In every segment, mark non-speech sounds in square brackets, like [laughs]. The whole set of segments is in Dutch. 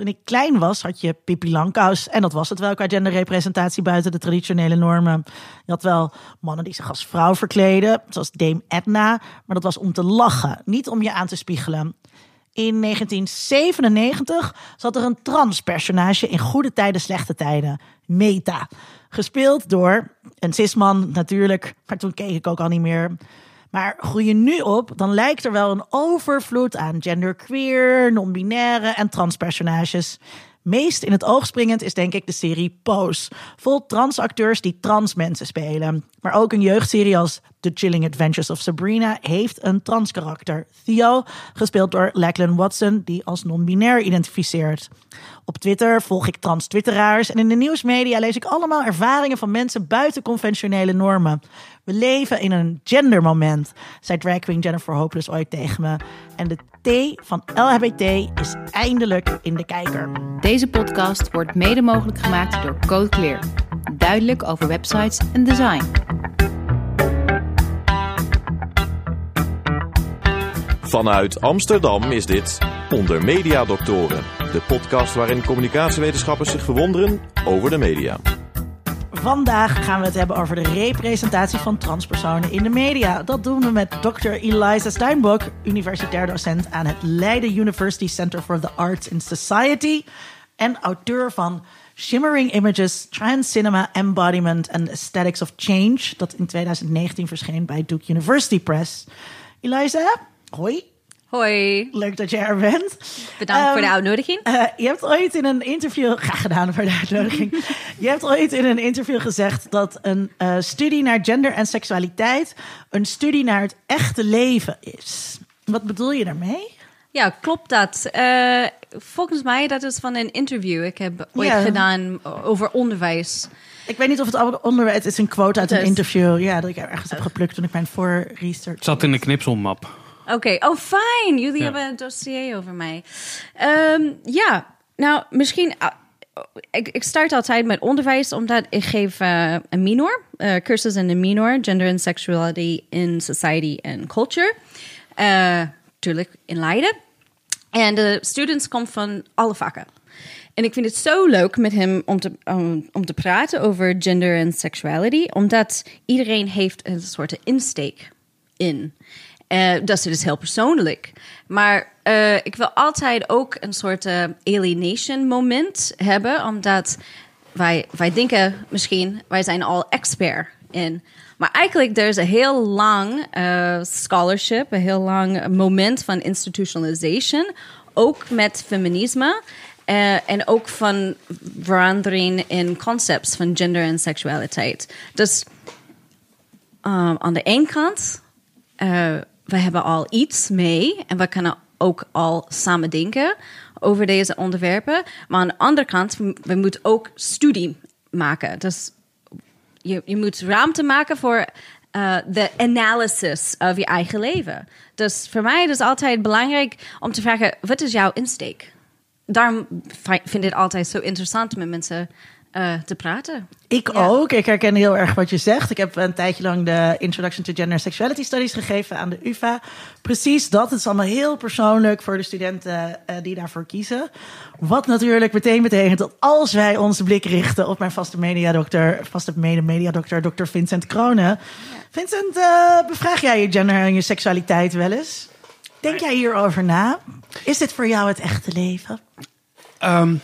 Toen ik klein was, had je Pippi. En dat was het wel qua genderrepresentatie buiten de traditionele normen. Je had wel mannen die zich als vrouw verkleden, zoals Dame Edna. Maar dat was om te lachen, niet om je aan te spiegelen. In 1997 zat er een transpersonage in goede tijden, slechte tijden. Meta. Gespeeld door een cisman natuurlijk, maar toen keek ik ook al niet meer. Maar groei je nu op, dan lijkt er wel een overvloed aan genderqueer, non-binaire en transpersonages. Meest in het oog springend is denk ik de serie Pose. Vol transacteurs die trans mensen spelen. Maar ook een jeugdserie als The Chilling Adventures of Sabrina heeft een trans karakter. Theo, gespeeld door Lachlan Watson, die als non-binair identificeert. Op Twitter volg ik trans-twitteraars en in de nieuwsmedia lees ik allemaal ervaringen van mensen buiten conventionele normen. We leven in een gendermoment, zei drag queen Jennifer Hopeless ooit tegen me. En de T van LHBT is eindelijk in de kijker. Deze podcast wordt mede mogelijk gemaakt door Code Clear. Duidelijk over websites en design. Vanuit Amsterdam is dit Onder Media Doctoren, de podcast waarin communicatiewetenschappers zich verwonderen over de media. Vandaag gaan we het hebben over de representatie van transpersonen in de media. Dat doen we met Dr. Eliza Steinbock, universitair docent aan het Leiden University Center for the Arts in Society en auteur van Shimmering Images, Trans Cinema Embodiment and Aesthetics of Change, dat in 2019 verscheen bij Duke University Press. Eliza, hoi. Hoi. Leuk dat je er bent. Bedankt voor de Ehm, uitnodiging. eh, je hebt ooit in een interview, graag gedaan voor de uitnodiging. [laughs] je hebt ooit in een interview gezegd dat een eh, studie naar gender en seksualiteit een studie naar het echte leven is. Wat bedoel je daarmee? Ja, klopt dat. Eh, volgens mij dat is van een interview. Ik heb ooit gedaan over onderwijs. Ik weet niet of het onderwerp het is een quote uit een Dus- interview. Ja, dat ik er ergens heb geplukt toen ik mijn voor-research. Het zat in de knipselmap. Oké, oh fijn. Jullie Ja. hebben een dossier over mij. Ehm, ja, nou misschien... ah, ik, ik start altijd met onderwijs, omdat ik geef eh, een minor. eh cursus in de minor. Gender and Sexuality in Society and Culture. Eh tuurlijk in Leiden. En de students komen van alle vakken. En ik vind het zo leuk met hem om te, om, om te praten over gender en sexuality, omdat iedereen heeft een soort insteek in. Eh, dat is dus heel persoonlijk. Maar eh, ik wil altijd ook een soort eh, alienation moment hebben, omdat wij, wij denken misschien, wij zijn al expert in. Maar eigenlijk, er een heel lang scholarship, een heel lang moment van institutionalization, ook met feminisme. en ook van verandering in concepts van gender en seksualiteit. Dus um, aan de ene kant, we hebben al iets mee en we kunnen ook al samen denken over deze onderwerpen. Maar aan de andere kant, we, moeten ook studie maken. Dus je, je moet ruimte maken voor eh, de analysis of je eigen leven. Dus voor mij is het altijd belangrijk om te vragen, wat is jouw insteek? Daarom vind ik het altijd zo interessant met mensen eh, te praten. Ik Ja. ook. Ik herken heel erg wat je zegt. Ik heb een tijdje lang de Introduction to Gender and Sexuality Studies gegeven aan de UvA. Precies dat. Het is allemaal heel persoonlijk voor de studenten eh, die daarvoor kiezen. Wat natuurlijk meteen betekent dat als wij onze blik richten op mijn vaste mediadokter, vaste mede-mediadokter, dokter Vincent Kronen. Vincent, eh, bevraag jij je gender en je seksualiteit wel eens? Denk jij hierover na? Is dit voor jou het echte leven? Ehm,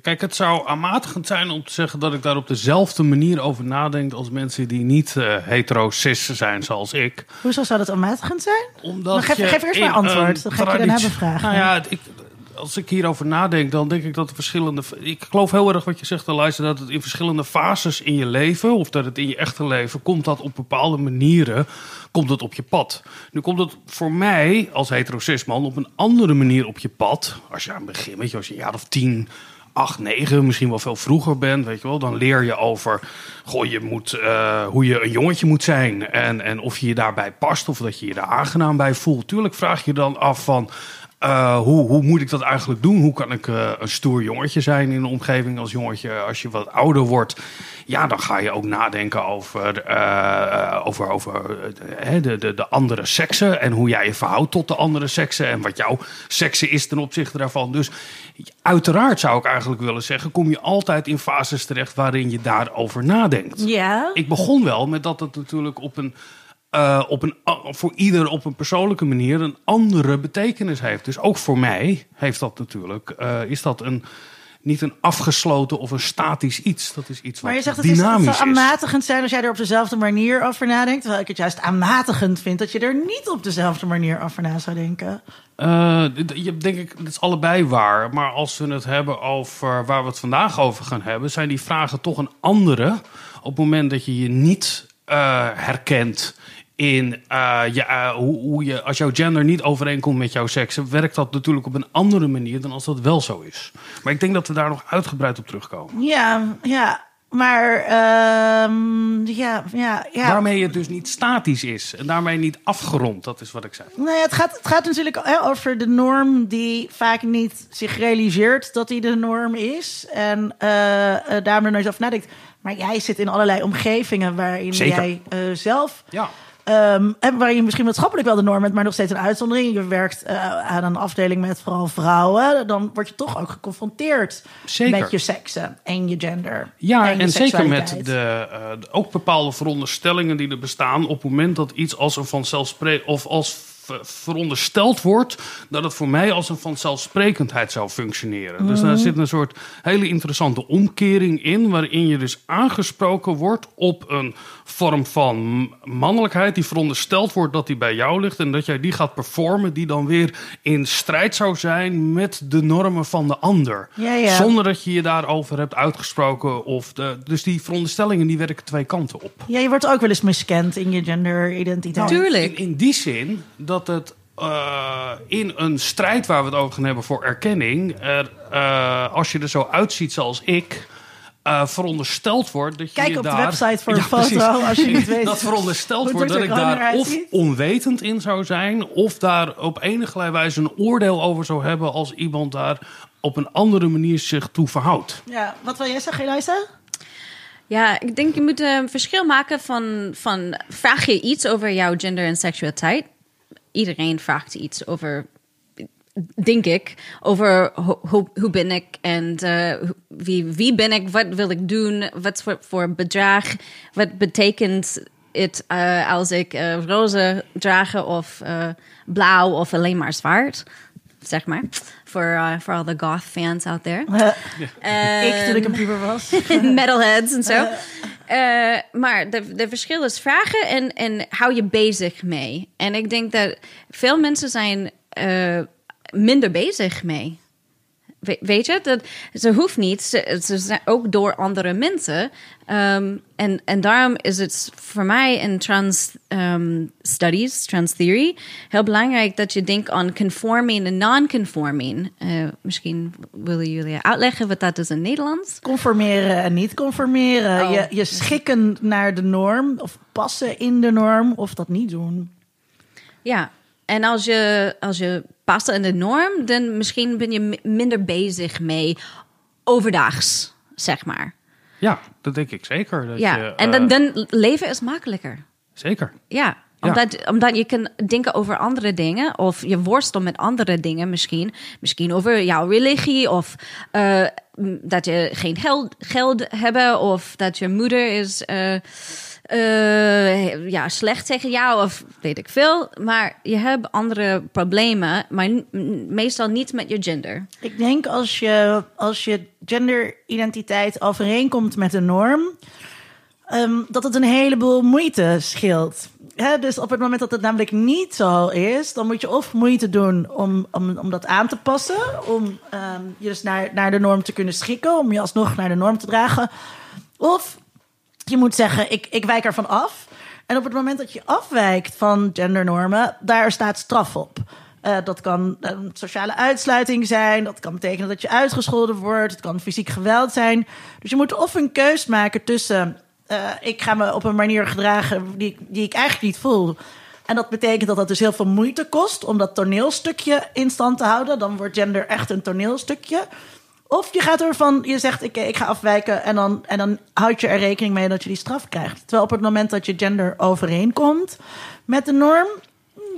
kijk, het zou aanmatigend zijn om te zeggen dat ik daar op dezelfde manier over nadenk als mensen die niet hetero-cis zijn zoals ik. Hoezo zou dat aanmatigend zijn? Omdat Maar geef- je geef eerst maar antwoord, dan ga ik je daarna bevragen. Nou ja, ik, als ik hierover nadenk, dan denk ik dat er verschillende... Ik geloof heel erg wat je zegt, Elijah, dat het in verschillende fases in je leven... of dat het in je echte leven, komt dat op bepaalde manieren komt het op je pad. Nu komt het voor mij als heterosis man op een andere manier op je pad. Als je aan het begin, weet je, als je een jaar of tien... 8, 9, misschien wel veel vroeger bent, weet je wel, dan leer je over goh, je moet, eh, hoe je een jongetje moet zijn en, en of je je daarbij past of dat je je daar aangenaam bij voelt. Tuurlijk vraag je dan af van, eh, hoe, hoe moet ik dat eigenlijk doen? Hoe kan ik eh, een stoer jongetje zijn in een omgeving als jongetje? Als je wat ouder wordt, ja, dan ga je ook nadenken over, eh, over, over de, de, de andere seksen. En hoe jij je verhoudt tot de andere seksen. En wat jouw seksen is ten opzichte daarvan. Dus uiteraard zou ik eigenlijk willen zeggen... kom je altijd in fases terecht waarin je daarover nadenkt. Ja. Ik begon wel met dat het natuurlijk op een, eh, op een, voor ieder op een persoonlijke manier een andere betekenis heeft. Dus ook voor mij heeft dat natuurlijk, eh, is dat een, niet een afgesloten of een statisch iets. Dat is iets wat Maar je zegt het, is, het dynamisch is. aanmatigend zijn als jij er op dezelfde manier over nadenkt. Terwijl ik het juist aanmatigend vind dat je er niet op dezelfde manier over na zou denken. Je denk ik, dat is allebei waar. Maar als we het hebben over waar we het vandaag over gaan hebben, zijn die vragen toch een andere. Op het moment dat je je niet herkent in eh, je, eh, hoe, hoe je, als jouw gender niet overeenkomt met jouw seks, werkt dat natuurlijk op een andere manier dan als dat wel zo is. Maar ik denk dat we daar nog uitgebreid op terugkomen. Ja, ja. Maar ehm, ja, ja, ja. Waarmee het dus niet statisch is en daarmee niet afgerond. Dat is wat ik zei. Nee, het gaat, het gaat natuurlijk over de norm die vaak niet zich realiseert dat die de norm is. En eh, eh, daarom er nooit over nadenkt. Maar jij zit in allerlei omgevingen waarin Zeker. jij zelf. Ja. Ehm, en waarin je misschien maatschappelijk wel de norm bent, maar nog steeds een uitzondering. Je werkt eh, aan een afdeling met vooral vrouwen. Dan word je toch ook geconfronteerd Zeker. met je seksen en je gender. Ja, en, zeker met de, eh, de- ook bepaalde veronderstellingen die er bestaan. Op het moment dat iets als een vanzelfsprekend of als verondersteld wordt dat het voor mij als een vanzelfsprekendheid zou functioneren. Dus Mhm. daar zit een soort hele interessante omkering in, waarin je dus aangesproken wordt op een vorm van mannelijkheid die verondersteld wordt dat die bij jou ligt en dat jij die gaat performen, die dan weer in strijd zou zijn met de normen van de ander. Ja, ja. Zonder dat je je daarover hebt uitgesproken. Of de, dus die veronderstellingen die werken twee kanten op. Ja, je wordt ook wel eens miskend in je genderidentiteit. Tuurlijk. In, in die zin dat het eh, in een strijd waar we het over gaan hebben voor erkenning. Er, eh, als je er zo uitziet zoals ik. eh, verondersteld wordt dat je Kijk je op de website voor een [laughs] Ja, foto precies. als je niet [laughs] weet Dat verondersteld wordt dat ik daar of onwetend in zou zijn... of daar op enige wijze een oordeel over zou hebben... als iemand daar op een andere manier zich toe verhoudt. Ja, wat wil jij zeggen, Elisa? Ja, ik denk je moet een verschil maken van, van vraag je iets over jouw gender en seksualiteit. Iedereen vraagt iets over, denk ik, over ho- hoe, hoe ben ik en eh, hoe- wie, wie ben ik, wat wil ik doen, wat voor, voor bedrag, wat betekent het eh, als ik eh, roze dragen of blauw of alleen maar zwart, zeg maar. Voor uh, for all the goth fans out there. [laughs] ik toen ik een puber was. [laughs] metalheads en zo. Eh, maar de, de verschil is vragen en, en hou je bezig mee. En ik denk dat veel mensen zijn eh, minder bezig mee. We- weet je, dat, ze hoeft niet. Ze, ze zijn ook door andere mensen. Ehm, en, en daarom is het voor mij in trans ehm, studies, trans theory, heel belangrijk dat je denkt aan conforming en non-conforming. Eh, misschien willen jullie uitleggen wat dat is in Nederlands. Conformeren en niet conformeren. Oh. Je, je schikken naar de norm of passen in de norm of dat niet doen. Ja, en als je, als je past in de norm, dan misschien ben je mi- minder bezig mee overdaags, zeg maar. Ja, dat denk ik zeker. Dat Ja, je, en eh, dan, dan leven is makkelijker. Zeker. Ja, Ja. Omdat, omdat je kan denken over andere dingen. Of je worstelt met andere dingen misschien. Misschien over jouw religie. Of eh, dat je geen geld, geld hebt. Of dat je moeder is eh, eh, ja, slecht tegen jou. Of weet ik veel. Maar je hebt andere problemen. Maar meestal niet met je gender. Ik denk als je, als je genderidentiteit overeenkomt met de norm, ehm, dat het een heleboel moeite scheelt. Dus op het moment dat het namelijk niet zo is, dan moet je of moeite doen om, om, om dat aan te passen, om ehm, je dus naar, naar de norm te kunnen schikken, om je alsnog naar de norm te dragen. Of je moet zeggen, ik, ik wijk ervan af. En op het moment dat je afwijkt van gendernormen, daar staat straf op. Eh, dat kan sociale uitsluiting zijn. Dat kan betekenen dat je uitgescholden wordt. Het kan fysiek geweld zijn. Dus je moet of een keus maken tussen... eh, ik ga me op een manier gedragen die, die ik eigenlijk niet voel. En dat betekent dat dat dus heel veel moeite kost om dat toneelstukje in stand te houden. Dan wordt gender echt een toneelstukje. Of je gaat ervan, je zegt ik, ik ga afwijken en dan, en dan houd je er rekening mee dat je die straf krijgt. Terwijl op het moment dat je gender overeenkomt met de norm,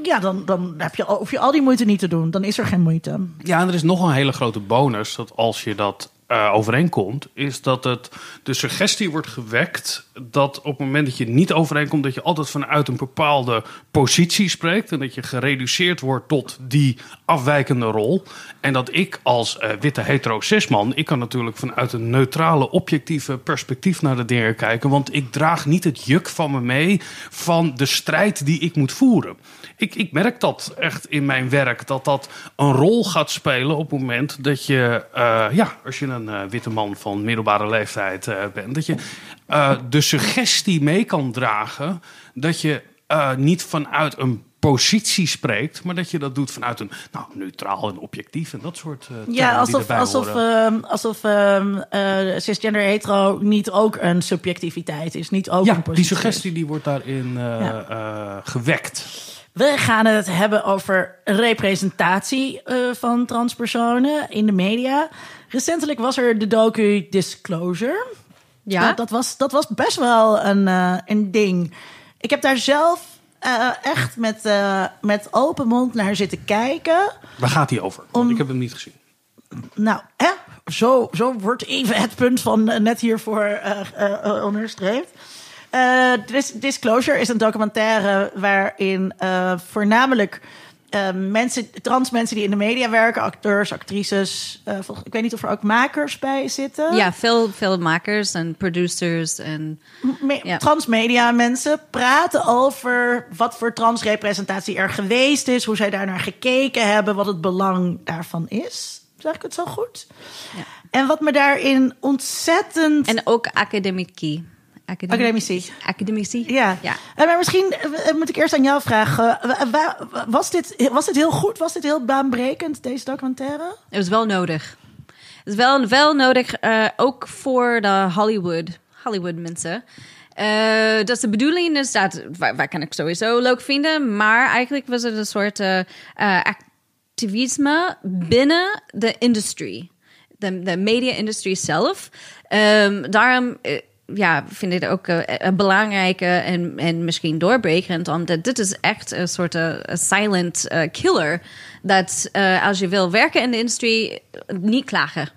ja, dan, dan heb je, hoef je al die moeite niet te doen. Dan is er geen moeite. Ja, en er is nog een hele grote bonus. Dat als je dat uh, overeenkomt, is dat het de suggestie wordt gewekt dat op het moment dat je niet overeenkomt, dat je altijd vanuit een bepaalde positie spreekt en dat je gereduceerd wordt tot die afwijkende rol. En dat ik als uh, witte hetero cisman, ik kan natuurlijk vanuit een neutrale, objectieve perspectief naar de dingen kijken, want ik draag niet het juk van me mee van de strijd die ik moet voeren. Ik, ik merk dat echt in mijn werk, dat dat een rol gaat spelen op het moment dat je, uh, ja, als je een uh, witte man van middelbare leeftijd uh, bent, dat je de suggestie mee kan dragen dat je niet vanuit een positie spreekt, maar dat je dat doet vanuit een nou, neutraal en objectief en dat soort uh, Ja, alsof, alsof, uh, alsof uh, cisgender hetero niet ook een subjectiviteit is, niet ook ja, een positie. die suggestie die wordt daarin ja. gewekt. We gaan het hebben over representatie van transpersonen in de media. Recentelijk was er de docu Disclosure. Ja. Dat, dat was, dat was best wel een, een ding. Ik heb daar zelf uh, echt met, uh, met open mond naar zitten kijken. Waar gaat hij over? Om, ik heb hem niet gezien. Nou, hè? Zo, zo wordt even het punt van uh, net hiervoor onderstreept. Dis Disclosure is een documentaire waarin voornamelijk uh, mensen, trans mensen die in de media werken, acteurs, actrices. Ik weet niet of er ook makers bij zitten. Ja, veel, veel makers en producers en ja. transmedia mensen praten over wat voor transrepresentatie er geweest is, hoe zij daar naar gekeken hebben, wat het belang daarvan is. Zeg ik het zo goed? Ja. En wat me daarin ontzettend. En ook academici. Academici. Academici. Ja. ja. Maar misschien moet ik eerst aan jou vragen. Was dit, was dit heel goed? Was dit heel baanbrekend, deze documentaire? Het was wel nodig. Het is wel, wel nodig, uh, ook voor de Hollywood, Hollywood mensen. Uh, dat de bedoeling is dat, waar, waar, kan ik sowieso leuk vinden, maar eigenlijk was het een soort uh, activisme binnen de industrie, de, de media-industrie zelf. Um, daarom ja, vind ik het ook een belangrijke en, en misschien doorbrekend. Omdat dit is echt een soort uh, silent uh, killer. Dat als je wil werken in de industrie, niet klagen.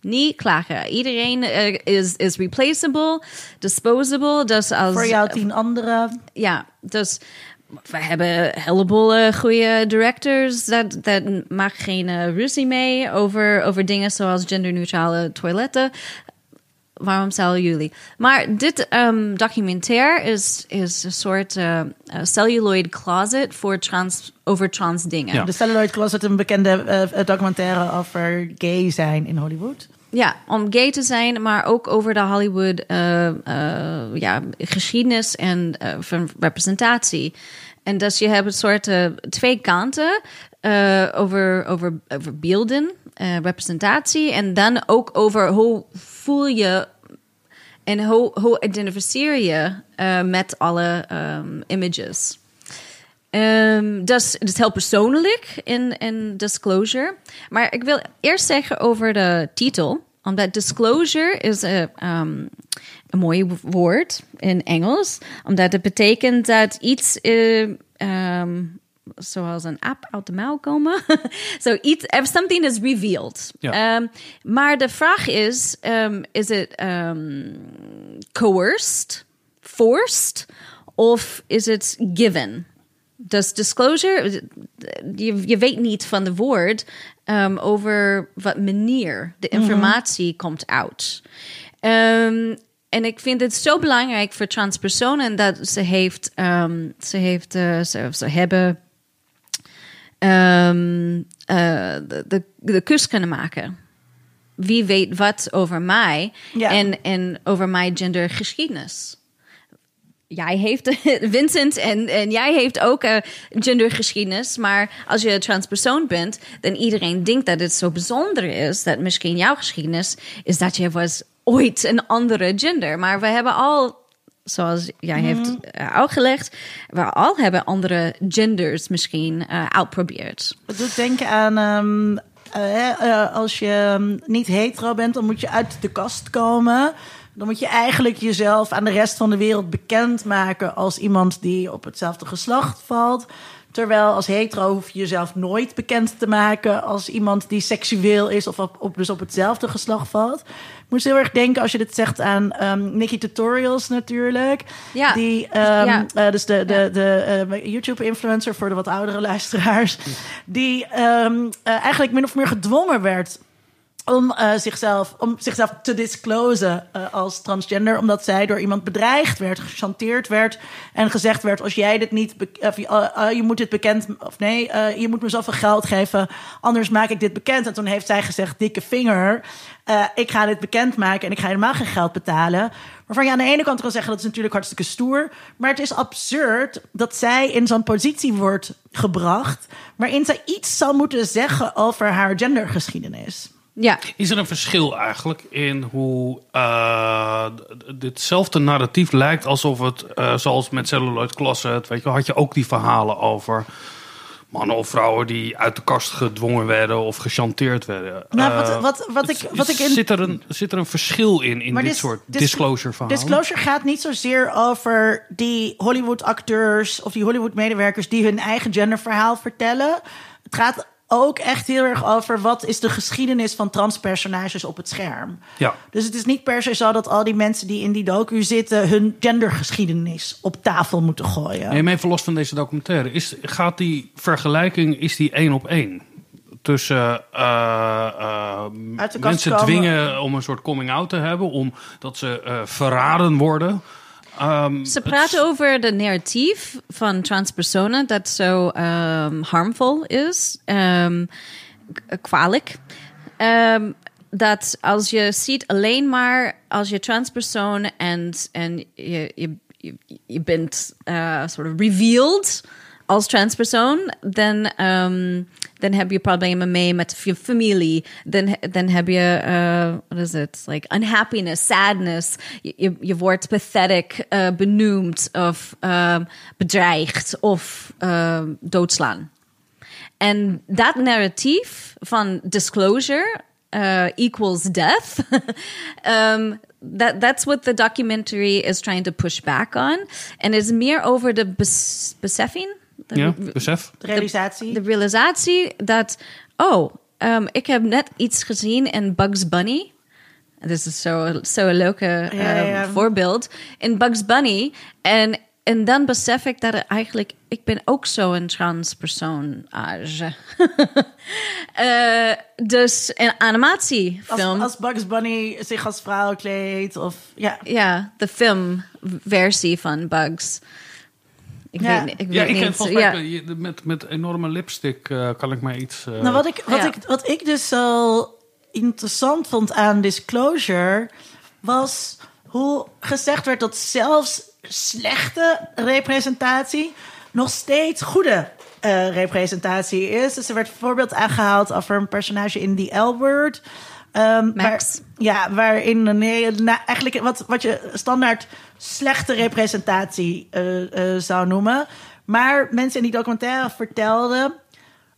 Niet klagen. Iedereen is, is replaceable, disposable. Dus als, Voor jou tien anderen. Ja, dus we hebben een heleboel goede directors. Dat, dat maakt geen ruzie mee over, over dingen zoals genderneutrale toiletten waarom zouden jullie? Maar dit um, documentaire is, is een soort uh, celluloid closet voor trans, over trans dingen. Ja. De celluloid closet, een bekende uh, documentaire over gay zijn in Hollywood. Ja, om gay te zijn, maar ook over de Hollywood uh, ja, geschiedenis en van representatie. En dus je hebt een soort twee kanten over, over, over beelden, representatie. En dan ook over hoe voel je en hoe, identificeer je uh, met alle um, images? Um, dus het is heel persoonlijk in, in disclosure. Maar ik wil eerst zeggen over de titel. Omdat disclosure is een, um, een mooi woord in Engels. Omdat het betekent dat iets... Uh, zoals een app uit de mouw komen. [laughs] so iets, something is revealed. Ja. Um, maar de vraag is, um, is it um, coerced, forced, of is it given? Dus disclosure, je, je weet niet van de woord over wat manier de informatie mm -hmm. komt uit. En ik vind het zo belangrijk voor transpersonen dat ze heeft, um, ze heeft, uh, ze, ze hebben um, uh, de, de kus kunnen maken. Wie weet wat over mij ja. en, en over mijn gendergeschiedenis. Jij heeft, [laughs] Vincent, en, en jij heeft ook uh, gendergeschiedenis. Maar als je transpersoon bent, dan iedereen denkt dat het zo bijzonder is. Dat misschien jouw geschiedenis is dat je was ooit een andere gender. Maar we hebben al zoals jij heeft uh, uitgelegd. We al hebben andere genders misschien uh, uitprobeerd. Het doet denken aan um, uh, als je um, niet hetero bent, dan moet je uit de kast komen. Dan moet je eigenlijk jezelf aan de rest van de wereld bekendmaken als iemand die op hetzelfde geslacht valt. Terwijl als hetero hoef je jezelf nooit bekend te maken als iemand die seksueel is of op, op dus op hetzelfde geslacht valt. Ik moest heel erg denken als je dit zegt aan um, Nikki Tutorials natuurlijk. Ja. Die, um, ja. Uh, dus de, de, ja. de uh, YouTube-influencer voor de wat oudere luisteraars. Die um, uh, eigenlijk min of meer gedwongen werd om, uh, zichzelf, om zichzelf te disclosen uh, als transgender. Omdat zij door iemand bedreigd werd, gechanteerd werd. En gezegd werd: als jij dit niet. Uh, je moet dit bekend. Of nee, je moet me zoveel geld geven. Anders maak ik dit bekend. En toen heeft zij gezegd: dikke vinger. ik ga dit bekendmaken en ik ga helemaal geen geld betalen. Waarvan je aan de ene kant kan zeggen dat is natuurlijk hartstikke stoer. Maar het is absurd dat zij in zo'n positie wordt gebracht. waarin zij iets zal moeten zeggen over haar gendergeschiedenis. Ja. Is er een verschil eigenlijk in hoe uh, ditzelfde narratief lijkt alsof het, uh, zoals met Celluloid Closet, weet je, had je ook die verhalen over mannen of vrouwen die uit de kast gedwongen werden of gechanteerd werden. Nou, wat, wat, wat ik, wat ik in... zit, er een, zit er een verschil in, in dit soort dis, disclosure verhalen? Disclosure gaat niet zozeer over die Hollywood acteurs of die Hollywood medewerkers die hun eigen genderverhaal vertellen. Het gaat ook echt heel erg over wat is de geschiedenis van transpersonages op het scherm. Ja. Dus het is niet per se zo dat al die mensen die in die docu zitten hun gendergeschiedenis op tafel moeten gooien. Nee, even los van deze documentaire. Is, gaat die vergelijking, is die één op één? Tussen uh, uh, mensen komen. dwingen om een soort coming out te hebben, omdat ze uh, verraden worden. Um, Ze praten over de narratief van transpersonen dat zo um, harmful is, um, kwalijk. dat als je ziet alleen maar als je transpersoon en, en je, je, je, je bent uh, sort of revealed als transpersoon, dan dan heb je problemen mee met je familie. Dan, dan heb je, uh, wat is het? Like unhappiness, sadness. Je, je wordt pathetic uh, benoemd of uh, bedreigd of doodslaan. En dat narratief van disclosure equals death. um, [laughs] that that's what the documentary is trying to push back on. Het is meer over de bes beseffing de, ja, besef. De realisatie. De, realisatie dat, oh, um, ik heb net iets gezien in Bugs Bunny. Dit is zo'n zo leuke um, ja, ja. voorbeeld. In Bugs Bunny. En, en dan besef ik dat eigenlijk, ik ben ook zo'n transpersonage. uh, [laughs] dus een animatiefilm. Als, als Bugs Bunny zich als vrouw kleedt of ja. Ja, de filmversie van Bugs. Ik ja. weet, ik ja, weet ik niet. volgens mij ja. met, met enorme lipstick uh, kan ik mij iets. Uh... Nou, wat ik, wat, ja. ik, wat ik dus zo interessant vond aan Disclosure was hoe gezegd werd dat zelfs slechte representatie nog steeds goede uh, representatie is. Dus er werd bijvoorbeeld aangehaald over een personage in The L-Word. Um, Max. Waar, ja, waarin nee, nou, eigenlijk wat, wat je standaard slechte representatie uh, uh, zou noemen. Maar mensen in die documentaire vertelden...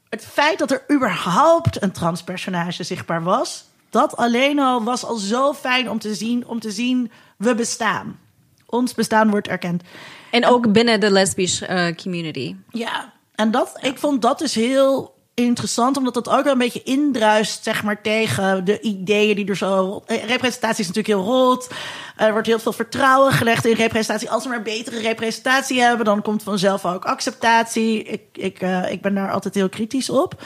het feit dat er überhaupt een transpersonage zichtbaar was... dat alleen al was al zo fijn om te zien, om te zien we bestaan. Ons bestaan wordt erkend. En ook binnen de lesbisch uh, community. Ja, en dat, ik vond dat dus heel interessant, omdat dat ook wel een beetje indruist, zeg maar, tegen de ideeën die er zo. Representatie is natuurlijk heel rot. Er wordt heel veel vertrouwen gelegd in representatie. Als we maar betere representatie hebben, dan komt vanzelf ook acceptatie. Ik, ik, uh, ik ben daar altijd heel kritisch op.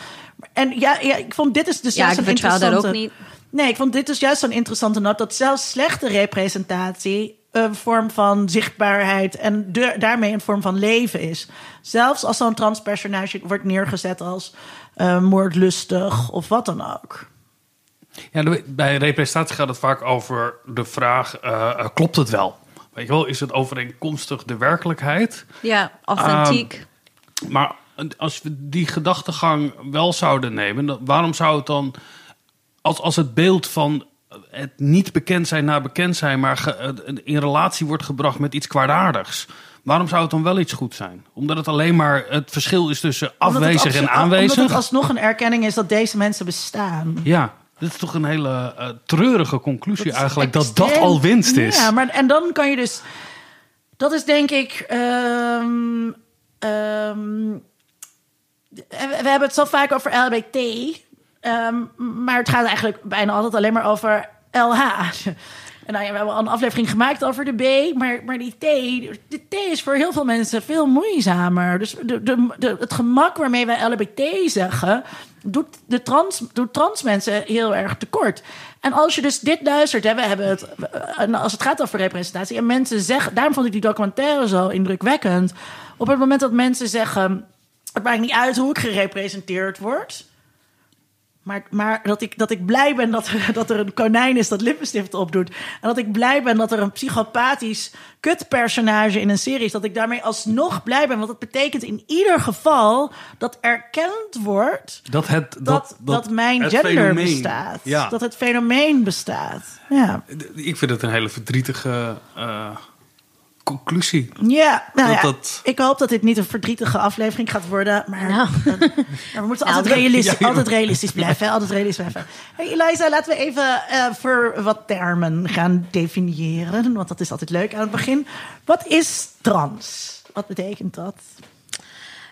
En ja, ja ik vond dit is dus ja, juist ik een interessante. Dat ook niet. Nee, ik vond dit dus juist zo'n interessante noot dat zelfs slechte representatie een vorm van zichtbaarheid en de, daarmee een vorm van leven is. Zelfs als zo'n transpersonage wordt neergezet als uh, moordlustig of wat dan ook. Ja, bij representatie gaat het vaak over de vraag: uh, klopt het wel? Weet je wel, is het overeenkomstig de werkelijkheid? Ja, authentiek. Uh, maar als we die gedachtegang wel zouden nemen, dan, waarom zou het dan, als, als het beeld van het niet bekend zijn na bekend zijn, maar ge- in relatie wordt gebracht met iets kwaadaardigs. Waarom zou het dan wel iets goed zijn? Omdat het alleen maar het verschil is tussen afwezig en aanwezig. Omdat het alsnog een erkenning is dat deze mensen bestaan. Ja, dat is toch een hele eh, treurige conclusie eigenlijk. Dat dat al winst is. Ja, maar en dan kan je dus. Dat is denk ik. ehm, ehm, we hebben het zo vaak over LBT. Ehm, maar het gaat eigenlijk bijna altijd alleen maar over LH. En nou ja, we hebben al een aflevering gemaakt over de B. Maar, maar die T, de T is voor heel veel mensen veel moeizamer. Dus de, de, het gemak waarmee wij LBT zeggen... doet, de trans, doet mensen heel erg tekort. En als je dus dit luistert... We hebben het, als het gaat over representatie... en mensen zeggen... daarom vond ik die documentaire zo indrukwekkend... op het moment dat mensen zeggen... het maakt niet uit hoe ik gerepresenteerd word... Maar, maar dat, ik, dat ik blij ben dat er, dat er een konijn is dat lippenstift opdoet. En dat ik blij ben dat er een psychopathisch kutpersonage in een serie is. Dat ik daarmee alsnog blij ben. Want dat betekent in ieder geval dat erkend wordt Dat, het, dat, dat, mijn het gender fenomeen- bestaat. Ja, Dat het fenomeen bestaat. Ja, ik vind het een hele verdrietige eh, conclusie. ja, nou Dat ja dat- ik hoop dat dit niet een verdrietige aflevering gaat worden. Maar, Nou. [laughs] maar we moeten altijd, realistisch, Ja, altijd realistisch blijven. hè, Altijd realistisch blijven. Hey Eliza, laten we even eh, voor wat termen gaan definiëren. Want dat is altijd leuk aan het begin. Wat is trans? Wat betekent dat?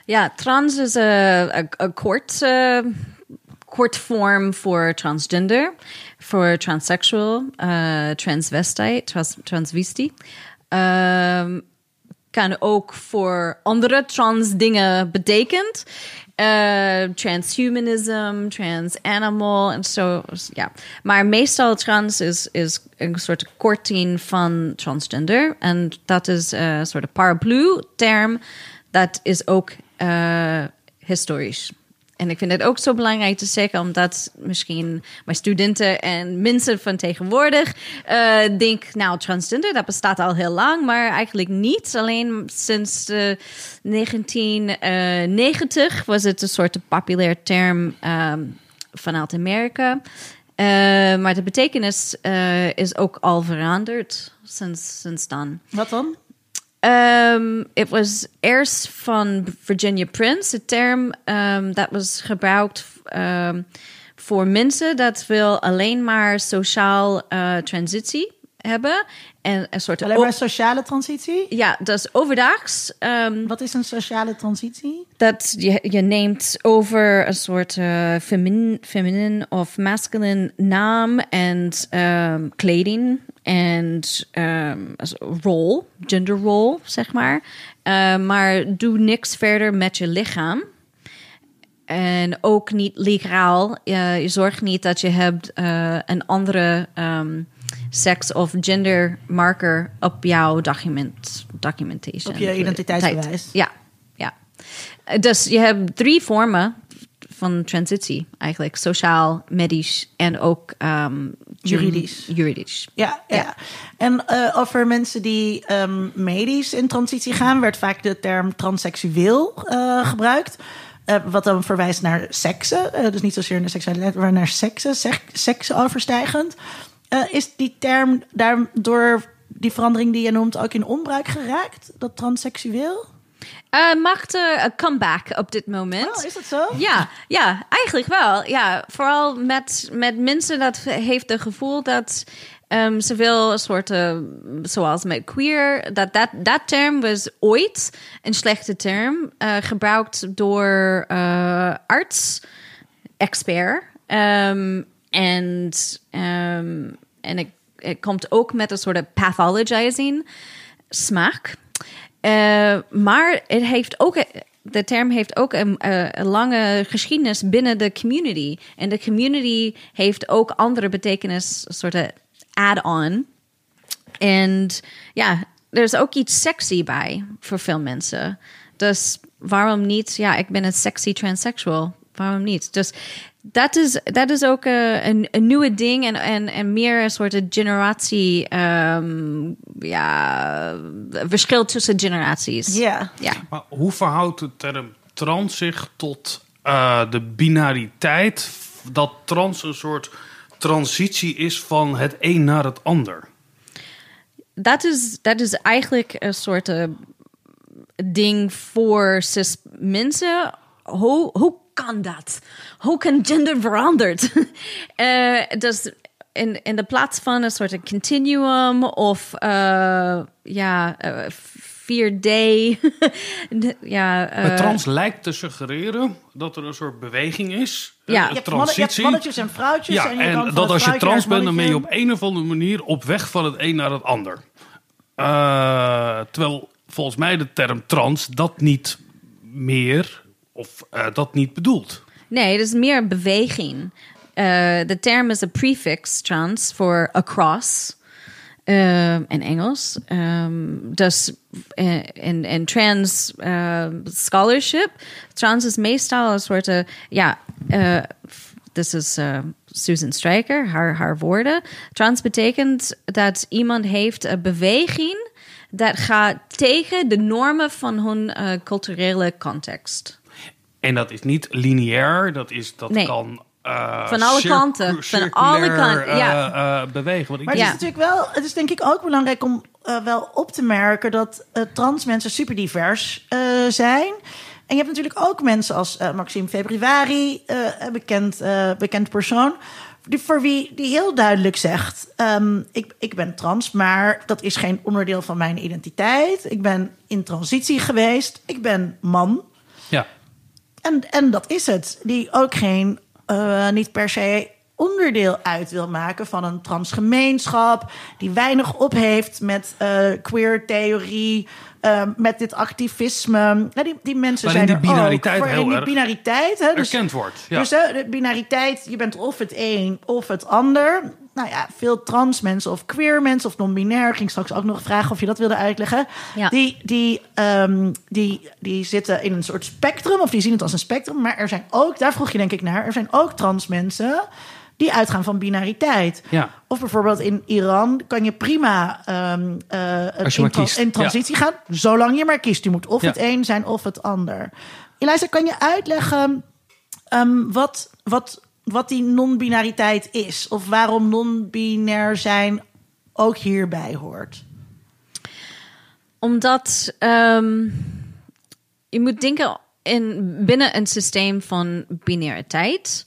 Ja, trans is een kort, eh, kort vorm voor transgender, voor transsexual, eh transvestite, trans, transvesti. Ehm, kan ook voor andere trans dingen betekent. Eh, transhumanism, trans-animal en zo. ja. Maar meestal trans is, is een soort korting van transgender. En dat is eh, een soort paraplu-term. Dat is ook eh, historisch. En ik vind het ook zo belangrijk te zeggen, omdat misschien mijn studenten en mensen van tegenwoordig eh denken, nou, transgender, dat bestaat al heel lang, maar eigenlijk niet. Alleen sinds eh, 1990 was het een soort populair term ehm, vanuit Amerika. Eh, maar de betekenis eh, is ook al veranderd sinds, sinds dan. Wat dan? Um, het was eerst van Virginia Prince, de term um, dat was gebruikt um, voor mensen dat wil alleen maar sociaal uh, transitie hebben en een soort Alleen maar sociale transitie? ja, dus overdags um, Wat is een sociale transitie? dat je, je neemt over een soort uh, feminine, feminine of masculine naam en kleding en um, rol, gender role, zeg maar. Uh, maar doe niks verder met je lichaam. En ook niet legaal. Uh, je zorgt niet dat je hebt uh, een andere um, seks- of gendermarker op jouw document, documentation. Op je identiteitsbewijs. Ja, ja. Dus je hebt drie vormen van transitie eigenlijk. Sociaal, medisch en ook um, juridisch. juridisch. Ja, ja. ja. En uh, over mensen die um, medisch in transitie gaan, werd vaak de term transseksueel uh, gebruikt. Uh, wat dan verwijst naar seksen. dus niet zozeer naar seksualiteit, maar naar seksen, seksen overstijgend. is die term daardoor die verandering die je noemt ook in onbruik geraakt? Dat transseksueel? Uh, maakt een comeback op dit moment. Oh, is dat zo? Ja, ja eigenlijk wel. Ja, vooral met, met mensen dat heeft het gevoel dat um, ze wil een soort, uh, zoals met queer, dat dat, dat term was ooit een slechte term, uh, gebruikt door uh, arts, expert. Um, en um, en het, het komt ook met een soort pathologizing smaak. Uh, maar het heeft ook, de term heeft ook een, uh, een, lange geschiedenis binnen de community. En de community heeft ook andere betekenis, een soort add-on. En ja, er is ook iets sexy bij voor veel mensen. Dus waarom niet? Ja, ik ben een sexy transsexual. Waarom niet? Dus dat is, dat is ook uh, een, een nieuwe ding en, en, en meer een soort generatie, um, ja, verschil tussen generaties. Ja. ja. Maar hoe verhoudt de term trans zich tot uh, de binariteit dat trans een soort transitie is van het een naar het ander. Dat is, dat is eigenlijk een soort eh, ding voor cis mensen. Hoe, hoe kan dat? Hoe kan gender veranderd? [laughs] Eh, dus in, in de plaats van een soort continuum of eh, ja, eh, 4D. [laughs] ja, Het eh, trans lijkt te suggereren dat er een soort beweging is. Ja. Een Je hebt, mannen- je hebt mannetjes en vrouwtjes. Ja, en, je en dat als je trans bent, dan ben je op een of andere manier op weg van het een naar het ander. Eh, terwijl volgens mij de term trans dat niet meer of eh, dat niet bedoelt. Nee, het is meer een beweging. Eh, de term is een prefix trans voor across eh, in Engels. Ehm, dus eh, in, trans eh, scholarship, trans is meestal een soort, ja, dit is Susan Stryker, haar, haar woorden. Trans betekent dat iemand heeft een beweging dat gaat tegen de normen van hun culturele context. En dat is niet lineair, dat, is, dat Nee. kan. eh, Van alle kanten, van alle kanten, ja. eh, eh, bewegen. Want ik Maar het Ja. is natuurlijk wel, het is denk ik ook belangrijk om eh, wel op te merken dat eh, trans mensen super divers eh, zijn. En je hebt natuurlijk ook mensen als eh, Maxime Februari, eh, een bekend, eh, bekend persoon. Die, voor wie die heel duidelijk zegt: ehm, ik, ik ben trans, maar dat is geen onderdeel van mijn identiteit. Ik ben in transitie geweest. Ik ben man. En, en dat is het. Die ook geen, eh, niet per se onderdeel uit wil maken van een transgemeenschap. Die weinig op heeft met eh, queer theorie, eh, met dit activisme. Ja, die, die mensen Waarin zijn die er binariteit ook. Waarin heel die binariteit. Hè, dus, erkend wordt, ja. Dus de binariteit, je bent of het een of het ander. Nou ja, veel trans mensen of queer mensen of non-binair. Ik ging straks ook nog vragen of je dat wilde uitleggen. Ja. Die, die, ehm, die, die zitten in een soort spectrum, of die zien het als een spectrum. Maar er zijn ook, daar vroeg je denk ik naar, er zijn ook trans mensen die uitgaan van binariteit. Ja. Of bijvoorbeeld in Iran kan je prima Als je in, tra- transitie gaan, zolang je maar kiest. Je moet of Ja. het een zijn of het ander. Eliza, kan je uitleggen ehm, wat, wat, wat die non-binariteit is? Of waarom non-binair zijn ook hierbij hoort? Omdat ehm, je moet denken in, binnen een systeem van binaire tijd.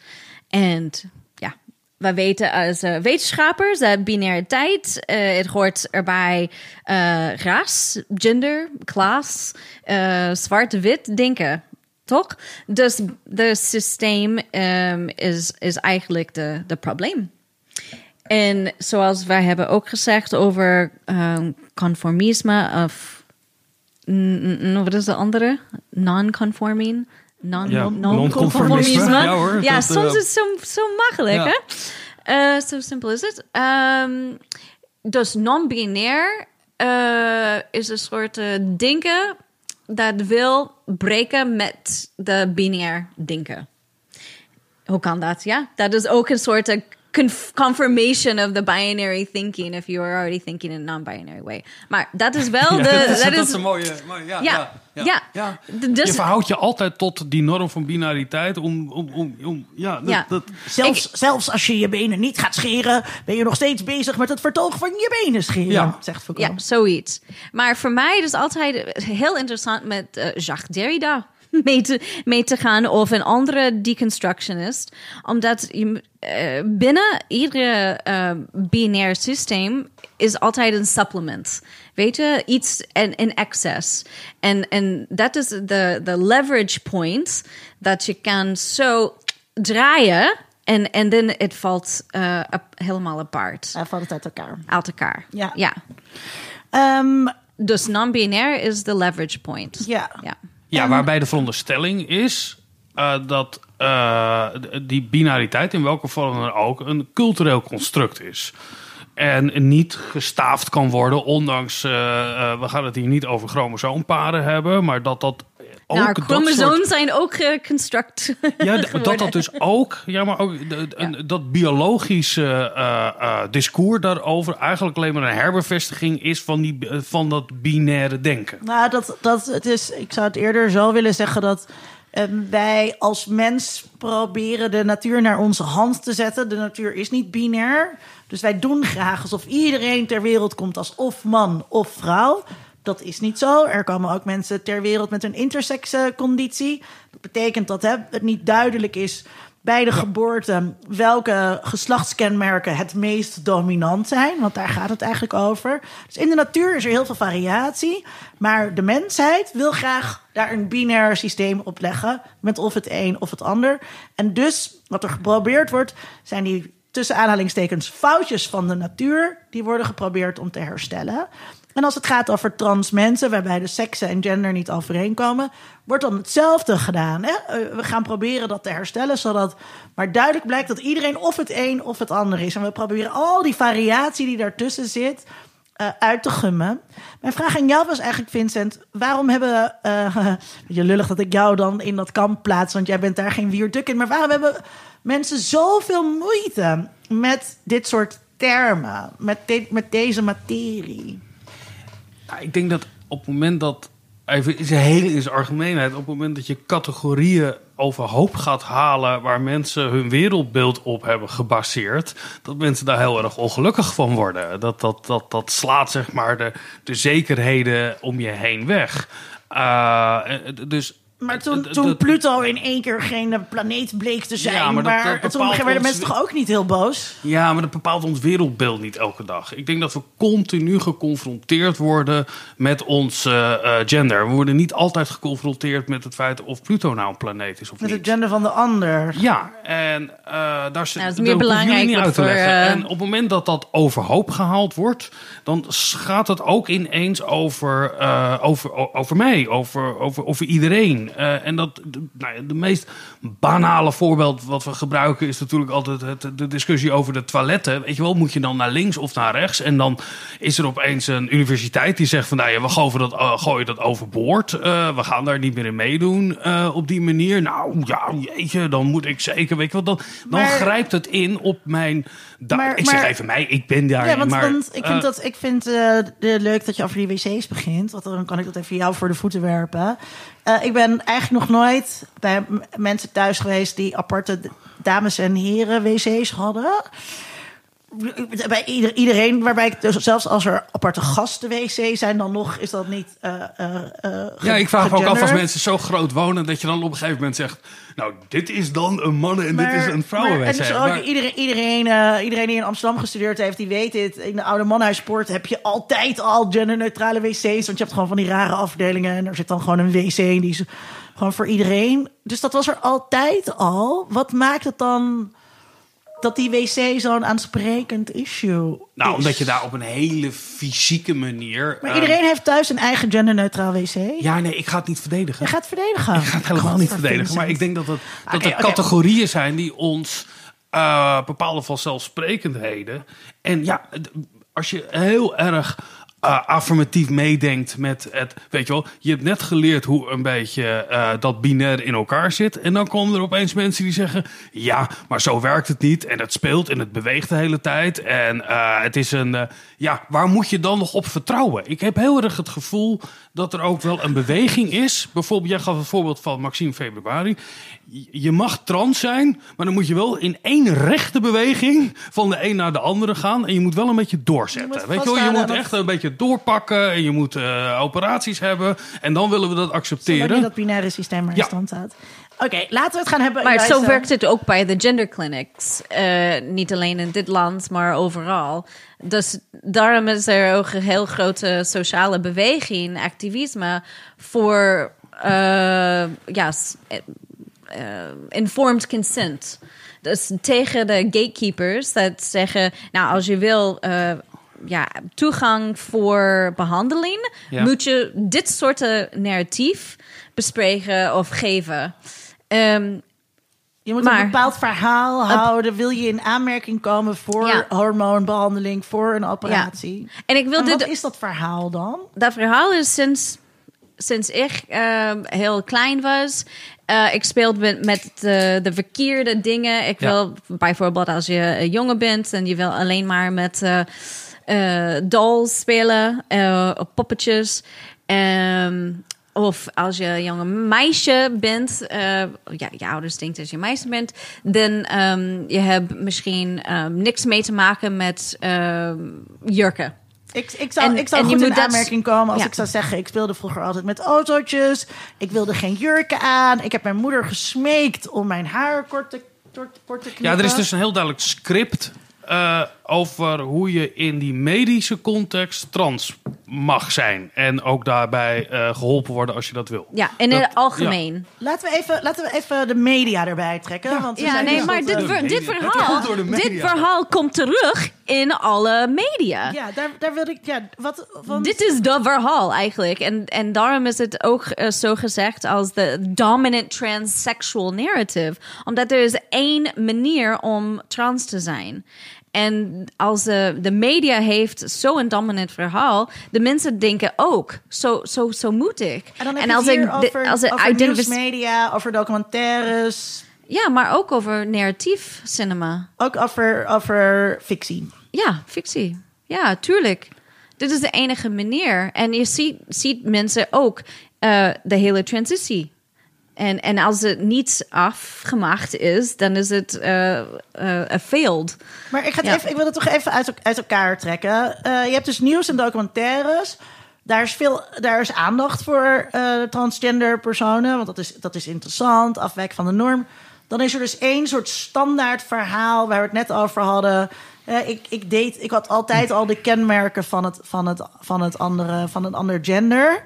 En ja, wij weten als eh, wetenschappers dat binaire tijd, eh, het hoort erbij eh, ras, gender, klas, zwart-wit denken. Toch? Dus het systeem ehm, is, is eigenlijk de, de probleem. En zoals wij hebben ook gezegd over ehm, conformisme of wat is de andere? Non-conforming? Non, Ja, non- non-conformisme. [laughs] Ja hoor, Ja, dat, soms eh, is het zo, zo makkelijk, Ja. hè? Eh, Zo simpel is het. Ehm, dus non-binair eh, is een soort denken dat wil breken met de binair denken. Hoe kan dat? Ja, dat is ook een soort eh, conf- confirmation of the binary thinking if you are already thinking in a non-binary way. Maar dat is wel [laughs] de. dat is, dat is, een mooie... mooie ja, ja, ja, ja. ja. D- Dus, je verhoudt je altijd tot die norm van binariteit om... om, om, om ja, dat, Ja. dat, Zelfs, zelfs als je je benen niet gaat scheren, ben je nog steeds bezig met het vertoog van je benen scheren, Ja. zegt Foucault. Ja, zoiets. Maar voor mij is het altijd heel interessant met eh, Jacques Derrida [laughs] mee te, mee te gaan of een andere deconstructionist. Omdat je, eh, binnen iedere eh, binair systeem is altijd een supplement. Weet je, iets in, in excess. En, en dat is de, de leverage point dat je kan zo draaien en, en dan het valt ap- helemaal apart. Hij valt het uit elkaar. Uit elkaar. Ja. ja. Ehm, Dus non-binair is de leverage point. ja. Ja. Ja, waarbij de veronderstelling is eh, dat eh, die binariteit, in welke vorm dan ook, een cultureel construct is. En niet gestaafd kan worden, ondanks, eh, we gaan het hier niet over chromosoomparen hebben, maar dat dat nou, chromosomen soort- zijn ook geconstruct. [laughs] Ja, dat dat dus ook, ja, maar ook de- een- dat biologische eh, eh, discours daarover eigenlijk alleen maar een herbevestiging is van, die, van dat binaire denken. Nou, dat, dat, het is, ik zou het eerder zo willen zeggen dat En wij als mens proberen de natuur naar onze hand te zetten. De natuur is niet binair. Dus wij doen graag alsof iedereen ter wereld komt als of man of vrouw. Dat is niet zo. Er komen ook mensen ter wereld met een intersexconditie. Dat betekent dat hè, het niet duidelijk is bij de geboorte welke geslachtskenmerken het meest dominant zijn. Want daar gaat het eigenlijk over. Dus in de natuur is er heel veel variatie. Maar de mensheid wil graag daar een binair systeem op leggen. Met of het een of het ander. En dus wat er geprobeerd wordt, zijn die tussen aanhalingstekens foutjes van de natuur. Die worden geprobeerd om te herstellen. En als het gaat over trans mensen, waarbij de seksen en gender niet overeenkomen, wordt dan hetzelfde gedaan. Hè? Eh, We gaan proberen dat te herstellen, zodat maar duidelijk blijkt dat iedereen of het een of het ander is. En we proberen al die variatie die daartussen zit eh, uit te gummen. Mijn vraag aan jou was eigenlijk, Vincent, waarom hebben... eh [laughs] je lullig dat ik jou dan in dat kamp plaats, want jij bent daar geen wierduk in. Maar waarom hebben mensen zoveel moeite met dit soort termen, met, met deze materie? Ik denk dat op het moment dat, even zijn hele in zijn algemeenheid, op het moment dat je categorieën overhoop gaat halen waar mensen hun wereldbeeld op hebben gebaseerd, dat mensen daar heel erg ongelukkig van worden. Dat, dat, dat, dat slaat zeg maar de, de zekerheden om je heen weg. Uh, dus Maar toen, Pluto in één keer geen planeet bleek te zijn, Ja, maar dat- maar, dat toen werden ons- mensen toch ook niet heel boos? Ja, maar dat bepaalt ons wereldbeeld niet elke dag. Ik denk dat we continu geconfronteerd worden met ons eh, eh, gender. We worden niet altijd geconfronteerd met het feit of Pluto nou een planeet is of Met niet. het gender van de ander. Ja, en eh, daar zit Nou, dat is dat meer belangrijk niet uit te voor, leggen. eh, En op het moment dat dat overhoop gehaald wordt, dan gaat het ook ineens over, eh, over, over mij, over, over, over iedereen. Eh, en dat, de, nou ja, de meest banale voorbeeld wat we gebruiken is natuurlijk altijd het, de discussie over de toiletten. Weet je wel, moet je dan naar links of naar rechts? En dan is er opeens een universiteit die zegt van, nou ja, we gooien dat, eh, gooien dat overboord. Eh, we gaan daar niet meer in meedoen op die manier. Nou ja, jeetje, dan moet ik zeker, weet je wat, dan, dan Maar- grijpt het in op mijn... Maar- ik zeg maar- even mij, ik ben daar, Ja, want, maar... want ik vind, dat, ik vind de, leuk dat je over die wc's begint. Want dan kan ik dat even jou voor de voeten werpen. Eh, ik ben eigenlijk nog nooit bij mensen thuis geweest die aparte dames- en heren wc's hadden. Bij ieder, iedereen, waarbij ik dus zelfs als er aparte gasten wc's zijn, dan nog is dat niet. eh, eh, eh, Ja, ik vraag me ook af als mensen zo groot wonen dat je dan op een gegeven moment zegt: Nou, dit is dan een mannen en dit is een Maar ook Maar- iedereen, iedereen, iedereen die in Amsterdam gestudeerd heeft, die weet dit. In de oude manhuispoort heb je altijd al genderneutrale wc's. Want je hebt gewoon van die rare afdelingen. En er zit dan gewoon een wc in die is gewoon voor iedereen. Dus dat was er altijd al. Wat maakt het dan dat die wc zo'n aansprekend issue Nou, is? omdat je daar op een hele fysieke manier. Maar eh, iedereen heeft thuis een eigen genderneutraal wc. Ja, nee, ik ga het niet verdedigen. Je gaat verdedigen. Ik ga het helemaal niet verdedigen. Maar ik denk dat, het, dat er categorieën zijn die ons eh, bepaalde vanzelfsprekendheden. En ja, als je heel erg eh, affirmatief meedenkt met het. Weet je wel, je hebt net geleerd hoe een beetje eh, dat binair in elkaar zit. En dan komen er opeens mensen die zeggen: Ja, maar zo werkt het niet. En het speelt en het beweegt de hele tijd. En eh, het is een. ja, waar moet je dan nog op vertrouwen? Ik heb heel erg het gevoel dat er ook wel een beweging is. Bijvoorbeeld, jij gaf het voorbeeld van Maxime Februari. Je mag trans zijn, maar dan moet je wel in één rechte beweging van de een naar de andere gaan. En je moet wel een beetje doorzetten. Je moet Weet je, wel? je moet echt een beetje doorpakken. En je moet eh, operaties hebben. En dan willen we dat accepteren. dat binaire systeem maar in Ja. stand houdt. Oké, laten we het gaan hebben. Maar zo werkt het ook bij de gender clinics. Eh, niet alleen in dit land, maar overal. Dus daarom is er ook een heel grote sociale beweging, activisme voor eh, ja, informed consent. Dus tegen de gatekeepers dat zeggen, nou als je wil eh, ja, toegang voor behandeling, Ja. moet je dit soort eh, narratief bespreken of geven. Ehm, Je moet Maar- een bepaald verhaal houden. Wil je in aanmerking komen voor Ja. hormoonbehandeling, voor een operatie? en ik wil En dit wat is dat verhaal dan? dat verhaal is sinds, sinds ik ehm, heel klein was. Eh, ik speelde met, met de, de verkeerde dingen. Ik Ja. wil bijvoorbeeld als je een jongen bent en je wil alleen maar met eh, eh, dolls spelen, eh, of poppetjes. Ehm, of als je een jonge meisje bent, eh, ja, je ouders denken dat je meisje bent, dan ehm, je hebt misschien niks mee te maken met jurken. Ik, ik zou, En- ik zou en je goed in dat- aanmerking komen als ja. ik zou zeggen... ik speelde vroeger altijd met autootjes. Ik wilde geen jurken aan. Ik heb mijn moeder gesmeekt om mijn haar kort te, kort, kort te knippen. Ja, er is dus een heel duidelijk script eh, over hoe je in die medische context trans mag zijn. En ook daarbij eh, geholpen worden als je dat wil. Ja, in het algemeen. Laten we, even, laten we even de media erbij trekken. want we Ja, zijn nee, maar dit, eh, ver- dit, verhaal, dit verhaal komt terug in alle media. Ja, daar, daar wilde ik... Ja, wat, want, Dit is de verhaal eigenlijk. En, en daarom is het ook zo gezegd als de dominant transsexual narrative. Omdat er is één manier om trans te zijn. En als de, de media heeft zo'n dominant verhaal, de mensen denken ook, zo, zo, zo moet ik. en dan als ik over, als ik over nieuwsmedia, over documentaires... Ja, maar ook over narratief cinema. Ook over, over fictie. Ja, fictie. Ja, tuurlijk. Dit is de enige manier. En je ziet, ziet mensen ook eh, de hele transitie. En, en als het niet afgemaakt is, dan is het eh eh, a failed. Maar ik, ga het Ja. even, ik wil het toch even uit, uit elkaar trekken. Eh, je hebt dus nieuws en documentaires. Daar is, veel, daar is aandacht voor transgender personen. Want dat is, dat is interessant, afwijken van de norm. Dan is er dus één soort standaard verhaal waar we het net over hadden. Ik, ik, deed, ik had altijd al de kenmerken van het, van het, van het, andere, van het ander gender.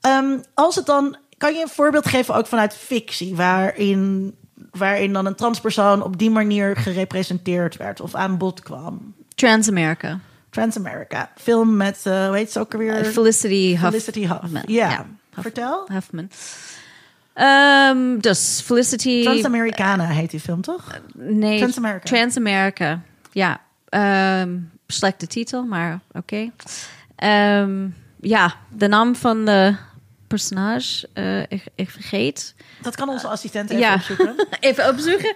Ehm, als het dan, kan je een voorbeeld geven ook vanuit fictie, waarin, waarin dan een transpersoon op die manier gerepresenteerd werd of aan bod kwam? Transamerica. Transamerica, film met, eh hoe heet ze ook alweer? Felicity Huff. Felicity Huff. Huffman. Ja. Ja, Huff- Vertel. Huffman. Ehm, dus Felicity... Transamericana heet die film, toch? Nee, Transamerica. Transamerica. Ja, ehm slechte titel, maar oké. Ehm, ja, de naam van de personage, eh, ik, ik vergeet. Dat kan onze assistent even ja. opzoeken. [laughs] Even opzoeken.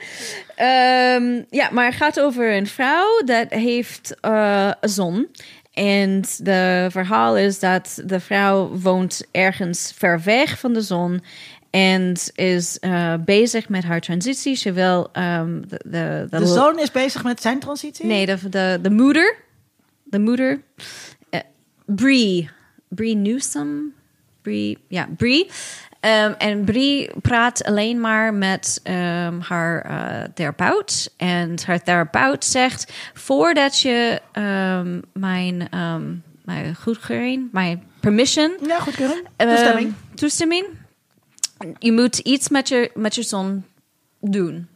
Ehm, ja, maar het gaat over een vrouw dat heeft eh, een zon. En de verhaal is dat de vrouw woont ergens ver weg van de zon. En is eh, bezig met haar transitie. Ze wil ehm, de, de, De zoon is bezig met zijn transitie? Nee, de, de, de moeder. De moeder. Brie. Brie Newsom. Brie, ja, Brie. Ehm, en Brie praat alleen maar met ehm, haar eh, therapeut. En haar therapeut zegt: voordat je ehm, mijn, mijn goedkeuring, mijn permission, Ja, goed kunnen. ehm, Toestemming. toestemming, je moet iets met je, met je zon doen.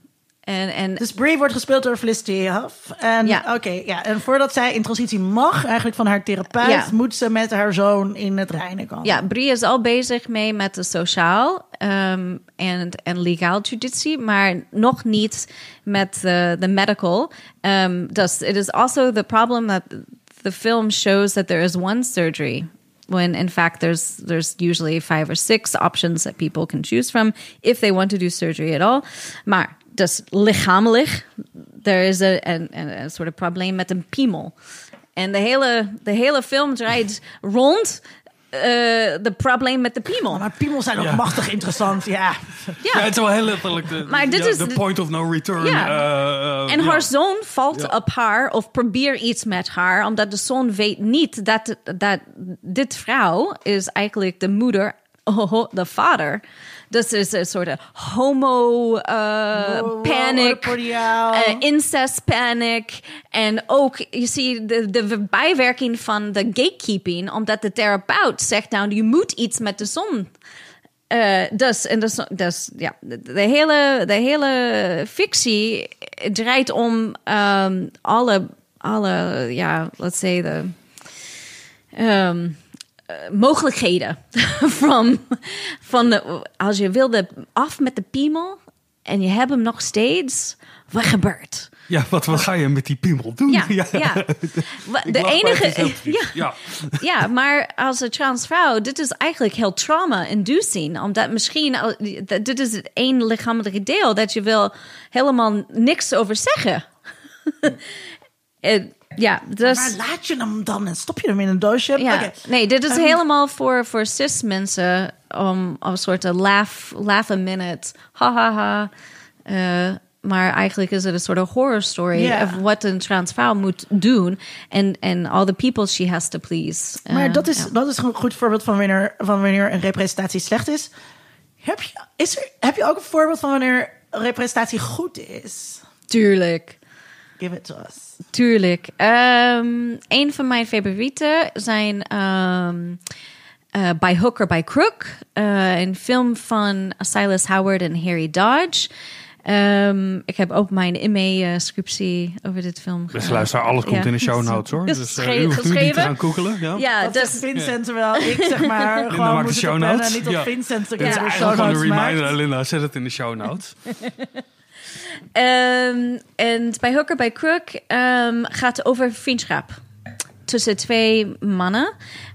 En, en Dus Brie wordt gespeeld door Felicity Huff. En, Ja. oké, ja. en voordat zij in transitie mag, eigenlijk van haar therapeut, Ja. moet ze met haar zoon in het reinen komen. Ja, Brie is al bezig mee met de sociaal en, en legaal judicie, maar nog niet met de, de medical. Um, dus it is also the problem that the film shows that there is one surgery. When in fact there's there's usually five or six options that people can choose from if they want to do surgery at all. Maar dus lichamelijk, er is een, een, een, soort of probleem met een piemel. En de hele, de hele film draait rond eh, de probleem met de piemel. Maar piemels zijn ook Ja. machtig interessant, ja. [laughs] Ja, het is wel heel letterlijk de, Maar dit ja, is de point of no return. Ja. eh, eh, En ja. haar zoon valt Ja. op haar of probeert iets met haar, omdat de zoon weet niet dat, dat dit vrouw is eigenlijk de moeder, oh, [laughs] de vader. Dus er is een soort of homo eh, Wow, panic, wow, eh, incest panic. En ook, je ziet de, de bijwerking van de gatekeeping, omdat de therapeut zegt, nou, je moet iets met de zon eh, dus, en dus, dus ja, de, hele, de hele fictie draait om ehm, alle, alle, ja, let's say, de eh, mogelijkheden [laughs] van, van de, als je wilde af met de piemel en je hebt hem nog steeds, wat gebeurt? Ja, wat, wat ga je met die piemel doen? Ja, [laughs] ja. Ik De enige, ja, ja. ja, maar als een transvrouw, dit is eigenlijk heel trauma-inducing. Omdat misschien, dit is het één lichamelijke deel dat je wil helemaal niks over zeggen. [laughs] en, Ja, dus... Waar laat je hem dan en stop je hem in een doosje? Ja, nee, dit is Ehm, helemaal voor, voor cis mensen om een soort laugh, laugh a minute, ha ha ha. Eh, maar eigenlijk is het een soort of horror story of wat een trans vrouw moet doen en en all the people she has to please. Maar Eh, dat is, ja. dat is een goed voorbeeld van wanneer, van wanneer een representatie slecht is. Heb je, is er, heb je ook een voorbeeld van wanneer representatie goed is? tuurlijk. Give it to us. Tuurlijk. Ehm een van mijn favorieten zijn ehm eh, By Hook or By Crook. eh, een film van Silas Howard en Harry Dodge. Ehm, ik heb ook mijn MA-scriptie over dit film. Beste ge- luisteraar, alles komt ja. in de show notes hoor. [laughs] Dus eh, geschre- u hoeft nu niet te geschreven. gaan googelen. Ja. Ja, Dat dus Vincent, terwijl ik zeg [laughs] maar gewoon maakt de show plannen, notes. niet op Ja. Vincent de Dit is eigenlijk gewoon een reminder Linda. Zet het in de show notes. [laughs] Ehm, en bij Hooker bij Crook ehm, gaat het over vriendschap tussen twee mannen.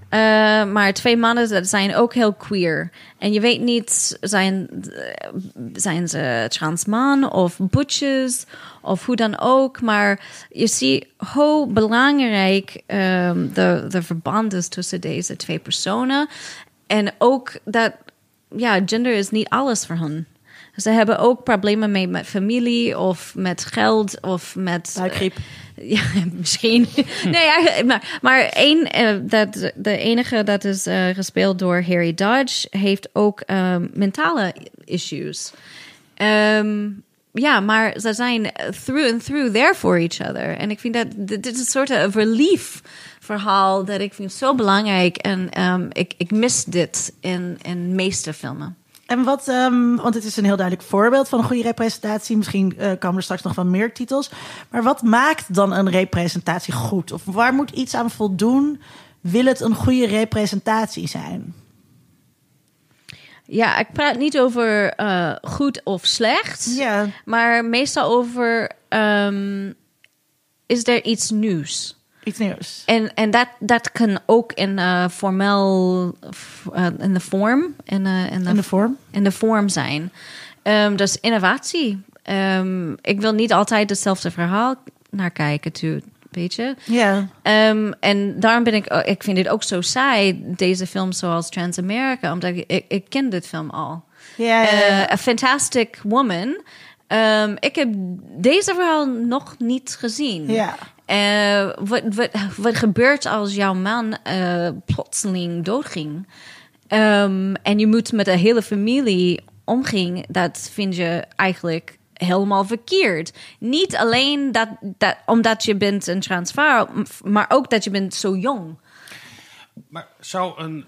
Eh, maar twee mannen dat zijn ook heel queer. En je weet niet, zijn, zijn ze trans man of butches of hoe dan ook. Maar je ziet hoe belangrijk ehm, de, de verband is tussen deze twee personen. En ook dat ja, gender is niet alles voor hen. Ze hebben ook problemen mee met familie of met geld of met... Buikgriep. eh, [laughs] ja, misschien. [laughs] nee, maar, maar één, eh, dat, de enige dat is eh, gespeeld door Harry Dodge heeft ook ehm, mentale issues. Ehm, ja, maar ze zijn through and through there for each other. En ik vind dat dit dit is een soort of relief verhaal dat ik vind zo belangrijk. En ehm, ik, ik mis dit in, in meeste filmen. En wat, ehm, want het is een heel duidelijk voorbeeld van een goede representatie. Misschien eh, komen er straks nog wel meer titels. Maar wat maakt dan een representatie goed? Of waar moet iets aan voldoen? Wil het een goede representatie zijn? Ja, ik praat niet over eh, goed of slecht. Ja. Maar meestal over... ehm, is er iets nieuws? Iets nieuws. En, en dat, dat kan ook in uh, formeel, uh, in de vorm, in, uh, in, de, In de vorm? in de vorm zijn. Um, dus innovatie. Um, ik wil niet altijd hetzelfde verhaal naar kijken, toe, weet je. Ja. Um, en daarom ben ik, ik vind dit ook zo saai, deze film zoals Transamerica, omdat ik, ik, ik ken dit film al. Ja. Uh, A Fantastic Woman. Um, ik heb deze verhaal nog niet gezien. Ja. Uh, wat, wat, wat gebeurt als jouw man uh, plotseling doodging? Um, en je moet met de hele familie omging, dat vind je eigenlijk helemaal verkeerd. Niet alleen dat, dat, omdat je bent een transvrouw, maar ook dat je bent zo jong. Maar zou een.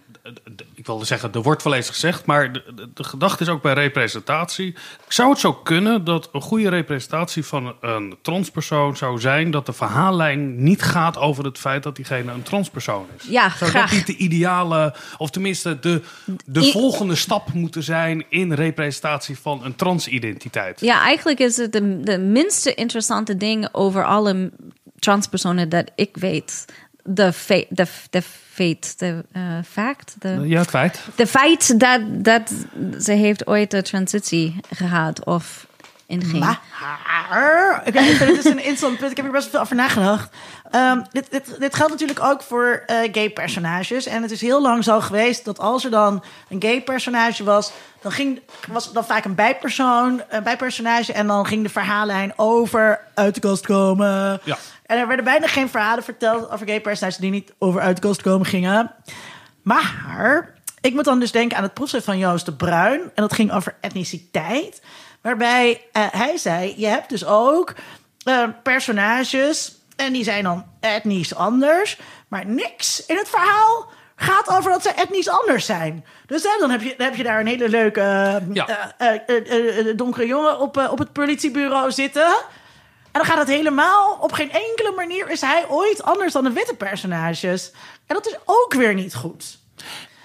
Ik wilde zeggen, er wordt wel eens gezegd, maar de, de, de, gedachte is ook bij representatie. Zou het zo kunnen dat een goede representatie van een transpersoon zou zijn dat de verhaallijn niet gaat over het feit dat diegene een transpersoon is? Ja, zou graag. dat niet de ideale, of tenminste de, de I volgende stap moeten zijn in representatie van een transidentiteit? Ja, eigenlijk is het de, de minste interessante ding over alle transpersonen dat ik weet. De feit, de, de feit, de uh, fact. De, ja, het feit. De feit dat, dat ze heeft ooit de transitie gehad of inging. Maar, ik vind het is een interessant punt. Ik heb hier best veel over nagedacht. Um, dit, dit, dit geldt natuurlijk ook voor uh, gay personages. En het is heel lang zo geweest dat als er dan een gay personage was, dan ging, was dan vaak een bijpersoon, een bijpersonage. En dan ging de verhaallijn over uit de kast komen. Ja. En er werden bijna geen verhalen verteld over gay personages die niet over uit de kast komen gingen. Maar ik moet dan dus denken aan het proefschrift van Joost de Bruin. En dat ging over etniciteit. Waarbij uh, hij zei: Je hebt dus ook uh, personages. En die zijn dan etnisch anders. Maar niks in het verhaal gaat over dat ze etnisch anders zijn. Dus hè, dan, heb je, dan heb je daar een hele leuke uh, ja. donkere jongen op, op het politiebureau zitten. En dan gaat het helemaal. Op geen enkele manier is hij ooit anders dan de witte personages. En dat is ook weer niet goed.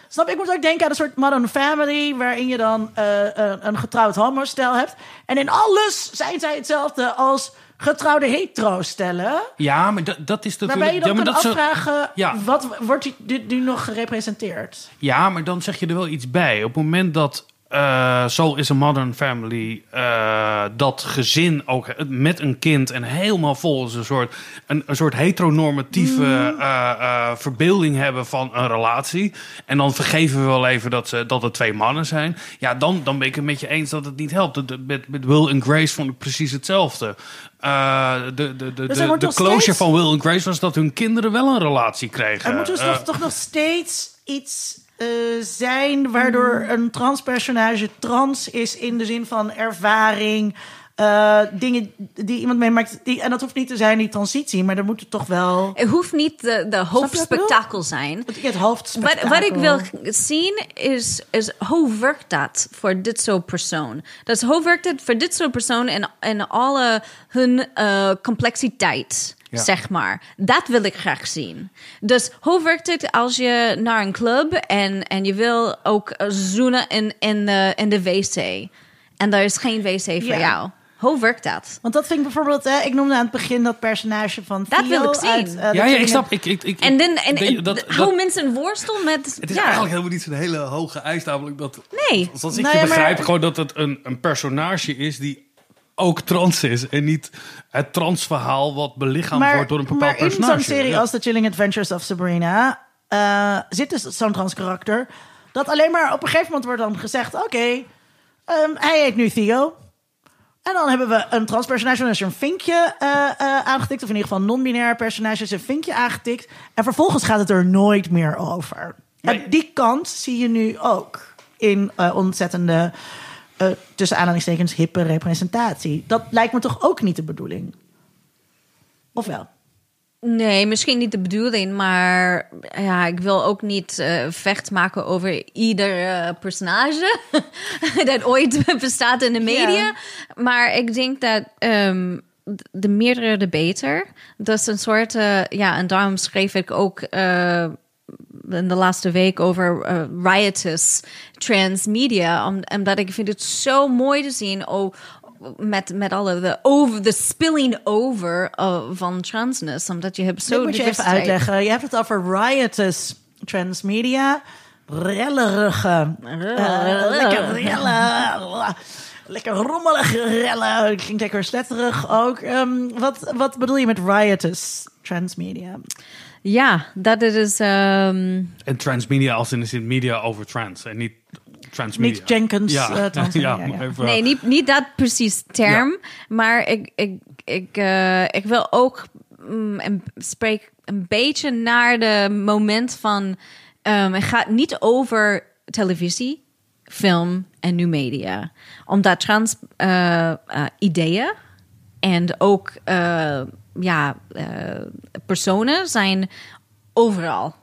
Snap, ik moet ook denken aan een soort modern family... waarin je dan uh, een getrouwd homostel hebt. En in alles zijn zij hetzelfde als getrouwde hetero-stellen. Ja, maar dat, dat is natuurlijk... Waarbij je dan ja, kan dat afvragen... Ja. wat wordt dit nu nog gerepresenteerd? Ja, maar dan zeg je er wel iets bij. Op het moment dat... eh Soul is a Modern Family, eh, dat gezin ook met een kind en helemaal volgens een soort, een, een soort heteronormatieve Mm. eh, verbeelding hebben van een relatie. En dan vergeven we wel even dat, ze, dat het twee mannen zijn. Ja, dan, dan ben ik het met je eens dat het niet helpt. De- de- Met, met Will en Grace vond ik precies hetzelfde. De de, de, de, Dus de nog closure steeds- van Will en Grace was dat hun kinderen wel een relatie kregen. Er moet dus nog, toch nog steeds iets eh, zijn waardoor een transpersonage trans is in de zin van ervaring. eh, dingen die iemand meemaakt. Die, en dat hoeft niet te zijn die transitie, maar er moet toch wel. Het hoeft niet de, de hoofdspectakel zijn. Het, het Wat, hoofdspectakel. wat ik wil zien is, is hoe werkt dat voor dit soort persoon? Dus hoe werkt het voor dit soort persoon en, en alle hun eh, complexiteit, Ja. zeg maar. Dat wil ik graag zien. Dus hoe werkt het als je naar een club en, en je wil ook eh, zoenen in, in, de, in de wc en er is geen wc voor Ja. jou? Hoe werkt dat? Want dat vind ik bijvoorbeeld, hè, ik noemde aan het begin dat personage van Dat Theo wil ik zien. uit, eh, ja, ja, ik snap. Ik, ik, ik, En, dan, en, hoe mensen worstel met... Het is ja. eigenlijk helemaal niet zo'n hele hoge eis, namelijk dat... Nee. Zoals ik Nou je ja, maar- begrijp, gewoon dat het een, een personage is die ook trans is. En niet het transverhaal wat belichaamd wordt door een bepaald maar in personage. zo'n serie Ja. als The Chilling Adventures of Sabrina eh, zit dus zo'n trans karakter. Dat alleen maar op een gegeven moment wordt dan gezegd: oké, ehm, hij heet nu Theo. En dan hebben we een transpersonage, dan is er een vinkje eh, aangetikt. Of in ieder geval een non-binair personage is een vinkje aangetikt. En vervolgens gaat het er nooit meer over. En die kant zie je nu ook in ontzettende, eh, tussen aanhalingstekens, hippe representatie. Dat lijkt me toch ook niet de bedoeling? Of wel? Nee, misschien niet de bedoeling, maar ja, ik wil ook niet eh, vecht maken over ieder eh, personage [laughs] dat ooit [laughs] bestaat in de media. Ja. Maar ik denk dat ehm, de meerdere de beter. Dat is een soort, ja, en daarom schreef ik ook in de laatste week over eh, riotous transmedia, om, omdat ik vind het zo mooi te zien. Oh, met, met alle de over de spilling over uh, van transness, omdat je hebt zo moet je even uitleggen. Je hebt het over riotous transmedia. Rellerige. eh, lekker rellen. Lekker rommelige rellen. Ik ging lekker sletterig ook. Ehm, wat, wat bedoel je met riotous transmedia? Ja, dat het is. ehm, En transmedia als in de zin media over trans. En niet transmedia. Niet Jenkins, Ja, transmedia, ja, ja. even- Nee, niet, niet dat precies term. Maar ik, ik, ik, eh, ik wil ook mm, en spreek een beetje naar de moment van. ehm, het gaat niet over televisie, film en nu media. Omdat trans eh, ideeën en ook eh, ja, eh, personen zijn overal.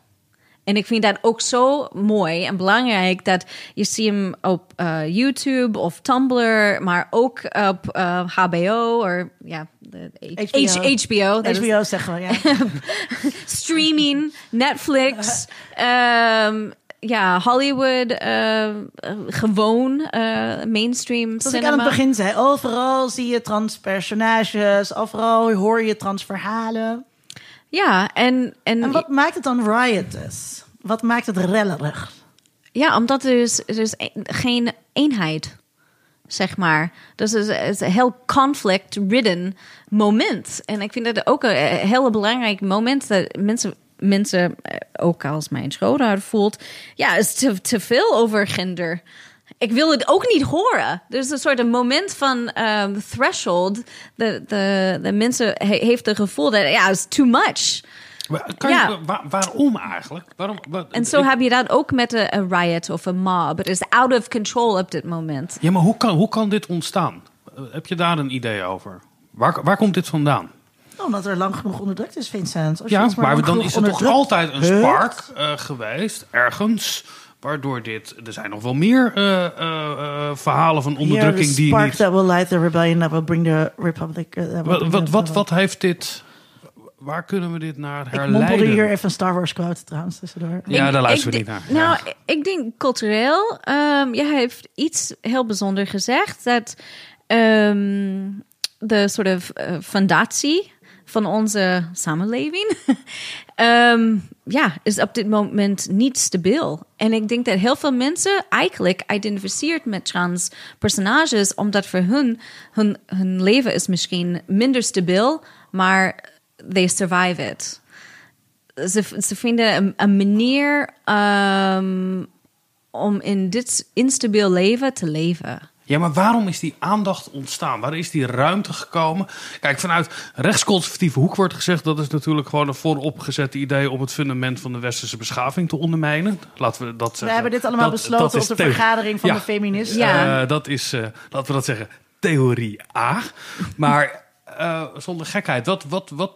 En ik vind dat ook zo mooi en belangrijk dat je ziet hem op eh, YouTube of Tumblr, maar ook op eh, HBO of ja, H- HBO. HBO, dat is HBO zeggen we, ja. [laughs] streaming, Netflix, [laughs] ehm, ja, Hollywood, eh, eh, gewoon eh, mainstream Zoals ik cinema. aan het begin zei, overal zie je transpersonages. Overal hoor je transverhalen. Ja, en, en, En wat maakt het dan riotous? Wat maakt het rellerig? Ja, omdat er is, er is een- geen eenheid, zeg maar. Dus het is, een heel conflict-ridden moment. En ik vind dat ook een, een heel belangrijk moment dat mensen, mensen eh, ook als mijn schoonouders voelt, ja, is te, te veel over gender. Ik wil het ook niet horen. Er is een soort een moment van ehm, threshold. De, de, de mensen he- heeft het gevoel dat ja, is too much. Maar Kan je, Ja. wa- waarom eigenlijk? Waarom, wa- En zo ik- heb je dat ook met een, een riot of een mob. Het is out of control op dit moment. Ja, maar hoe kan, hoe kan dit ontstaan? Eh, Heb je daar een idee over? Waar, waar komt dit vandaan? Omdat er lang genoeg onderdrukt is, Vincent. Als je Ja, maar lang dan is er toch altijd een spark eh, geweest, ergens, waardoor dit... Er zijn nog wel meer eh, eh, eh, verhalen van onderdrukking die spark niet... that will light the rebellion that will bring the republic. uh, will Wat, bring wat, the- wat, wat heeft dit... Waar kunnen we dit naar Ik mompelde herleiden? hier even een Star Wars quote trouwens tussendoor. Ja, Ik- daar luisteren we ik niet naar. Nou, Ja. ik denk cultureel. ehm jij heeft iets heel bijzonders gezegd. Dat ehm, de soort of fundatie van onze samenleving [laughs] ehm, ja, is op dit moment niet stabiel. En ik denk dat heel veel mensen eigenlijk identificeert met trans personages, omdat voor hun, hun, leven is misschien minder stabiel, maar they survive it. Ze, ze vinden een, een manier ehm, om in dit instabiel leven te leven. Ja, maar waarom is die aandacht ontstaan? Waar is die ruimte gekomen? Kijk, vanuit rechtsconservatieve hoek wordt gezegd... dat is natuurlijk gewoon een vooropgezette idee... om het fundament van de westerse beschaving te ondermijnen. Laten we dat zeggen. We hebben dit allemaal Dat- besloten dat op de vergadering van Ja. de feministen. Ja. Eh, dat is, eh, laten we dat zeggen, theorie A. Maar eh, zonder gekheid, wat, wat, wat,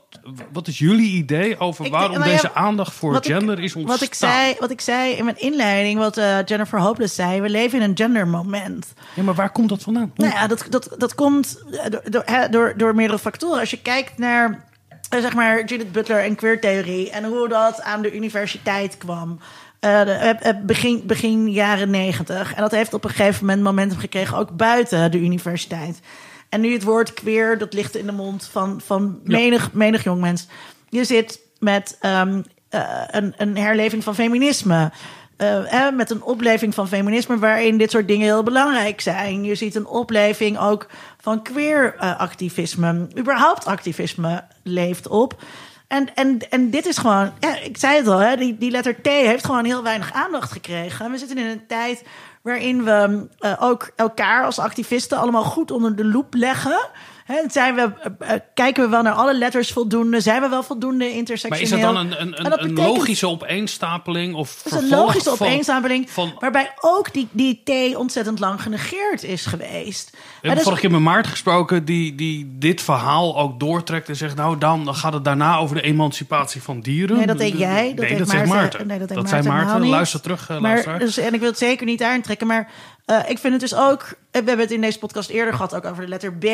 wat is jullie idee over Ik waarom denk- ja, deze aandacht voor ik- gender is ontstaan? Wat ik, zei, wat ik zei in mijn inleiding, wat eh, Jennifer Hopeless zei, we leven in een gendermoment. Ja, maar waar komt dat vandaan? Hoe- Nou ja, dat, dat, dat komt eh, door, door, door, door meerdere factoren. Als je kijkt naar zeg maar Judith Butler en queertheorie en hoe dat aan de universiteit kwam. de- begin, begin jaren negentig. En dat heeft op een gegeven moment momentum gekregen, ook buiten de universiteit. En nu het woord queer, dat ligt in de mond van, van menig, menig jongmens. Je zit met ehm, eh, een, een herleving van feminisme. Eh, hè, met een opleving van feminisme waarin dit soort dingen heel belangrijk zijn. Je ziet een opleving ook van queer eh, activisme. Überhaupt activisme leeft op. En, en, en dit is gewoon, ja, ik zei het al, hè, die, die letter T heeft gewoon heel weinig aandacht gekregen. We zitten in een tijd waarin we eh, ook elkaar als activisten allemaal goed onder de loep leggen. Hè, zijn we, eh, eh, kijken we wel naar alle letters voldoende? Zijn we wel voldoende maar intersectioneel? is dat dan een, een, een, logische opeenstapeling? Of is een logische van- opeenstapeling, Van, waarbij ook die, die T ontzettend lang genegeerd is geweest. Hebben vorige keer met Maarten gesproken, die, die dit verhaal ook doortrekt en zegt: Nou, dan, dan gaat het daarna over de emancipatie van dieren. Nee, dat deed jij. Dat nee, dat zegt Maarten. Nee, dat deed zei Maarten. Luister terug, uh, maar, dus, en ik wil het zeker niet aantrekken, maar eh, ik vind het dus ook. eh, We hebben het in deze podcast eerder gehad, ook over de letter B.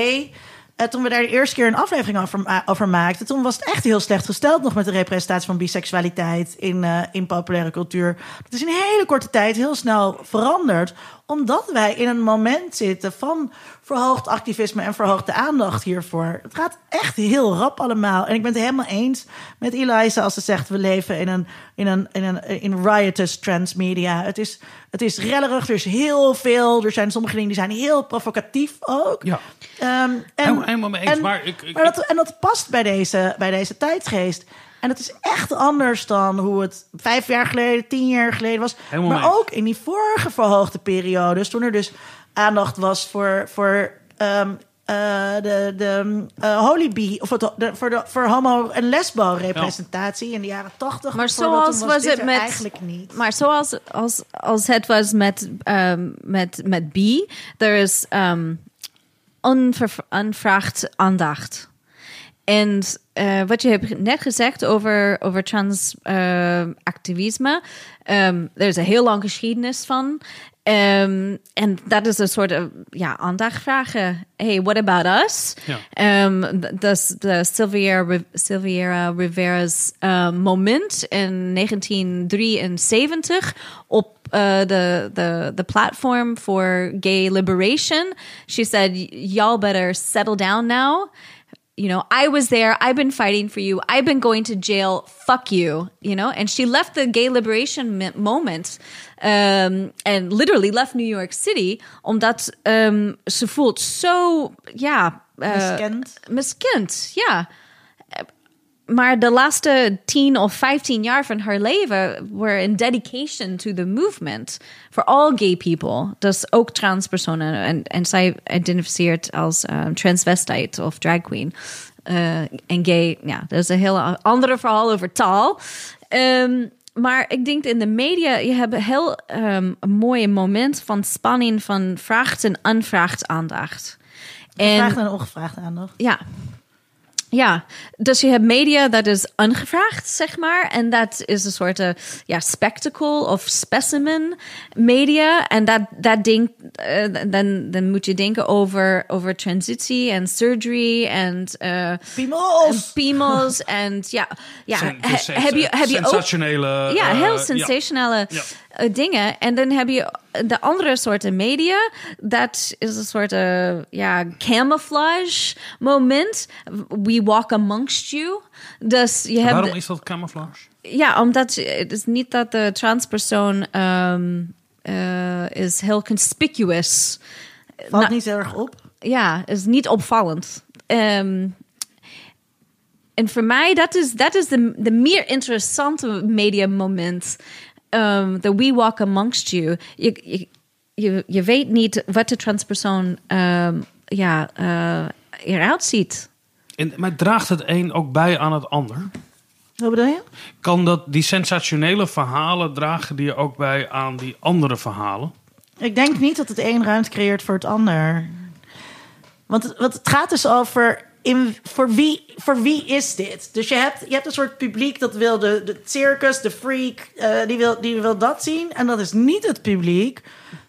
Toen we daar de eerste keer een aflevering over, over maakten, toen was het echt heel slecht gesteld nog met de representatie van biseksualiteit in, in populaire cultuur. Dat is in een hele korte tijd heel snel veranderd, omdat wij in een moment zitten van verhoogd activisme en verhoogde aandacht hiervoor. Het gaat echt heel rap allemaal. En ik ben het helemaal eens met Eliza als ze zegt: we leven in een, in een, in een in riotous transmedia. Het is, het is rellerig, er is heel veel. Er zijn sommige dingen die zijn heel provocatief ook. Ja. Ehm, Helemaal- helemaal mee eens, En, maar ik- ik- maar dat, en dat past bij deze, bij deze tijdsgeest. En het is echt anders dan hoe het vijf jaar geleden, tien jaar geleden was. Helemaal maar ook in die vorige verhoogde periodes, toen er dus aandacht was voor, voor ehm, eh, de, de eh, Holy Bee, of het, de, voor, de, voor homo- en lesbo-representatie in de jaren tachtig. Maar zoals was dit het er met. Eigenlijk niet. Maar zoals als, als het was met, ehm, met, met B, er is um, onver, onvraagd aandacht. En eh, wat je hebt net gezegd over, over trans eh, activisme, ehm, er is een heel lang geschiedenis van. Ehm, en dat is een soort uh, ja, aandacht vragen. Hey, what about us? Ja. D- dus de Sylvia Rivera's uh, moment in 1973 op uh, the, the, the platform for gay liberation. She said, y'all better settle down now you know, I was there. I've been fighting for you. I've been going to jail. Fuck you. You know, and she left the gay liberation moment um, and literally left New York City omdat um, ze voelt zo, ja, uh, Miskend. miskend. Ja. Maar de laatste 10 of 15 jaar van haar leven were in dedication to the movement for all gay people. Dus ook transpersonen. En, en zij identificeert als um, transvestite of drag queen. Uh, en gay, ja, dat is een heel andere verhaal over taal. Um, maar ik denk in de media, je hebt heel um, een mooi moment van spanning van vraagd en onvraagd aandacht. Gevraagd en ongevraagd aandacht. Ja. Ja, dus je hebt media dat is ongevraagd, zeg maar. En dat is een soort uh, ja, spectacle of specimen media. En dat, dat denk, uh, dan, dan moet je denken over, over transitie en surgery en... Uh, piemels! Piemels [laughs] en ja... ja Sen, heb je, heb je sensationele... Ook, ja, heel sensationele ja. Dingen. En dan heb je de andere soorten media, dat is een soort uh, ja, camouflage moment. We walk amongst you. Dus je hebt, Waarom is dat camouflage? Ja, omdat het is niet dat de transpersoon um, uh, is heel conspicuous. Valt niet heel erg op. Ja, is niet opvallend. Um, en voor mij, dat is, dat is de, de meer interessante mediamoment. Um, the we walk amongst you. Je, je, je, je weet niet wat de transpersoon um, ja, uh, eruit ziet. En, maar draagt het een ook bij aan het ander? Wat bedoel je? Kan dat die sensationele verhalen dragen die ook bij aan die andere verhalen? Ik denk niet dat het een ruimte creëert voor het ander. Want het, want het gaat dus over in, voor, wie, voor wie is dit? Dus je hebt, je hebt een soort publiek dat wil de, de circus, de freak, uh, die, wil, die wil dat zien. En dat is niet het publiek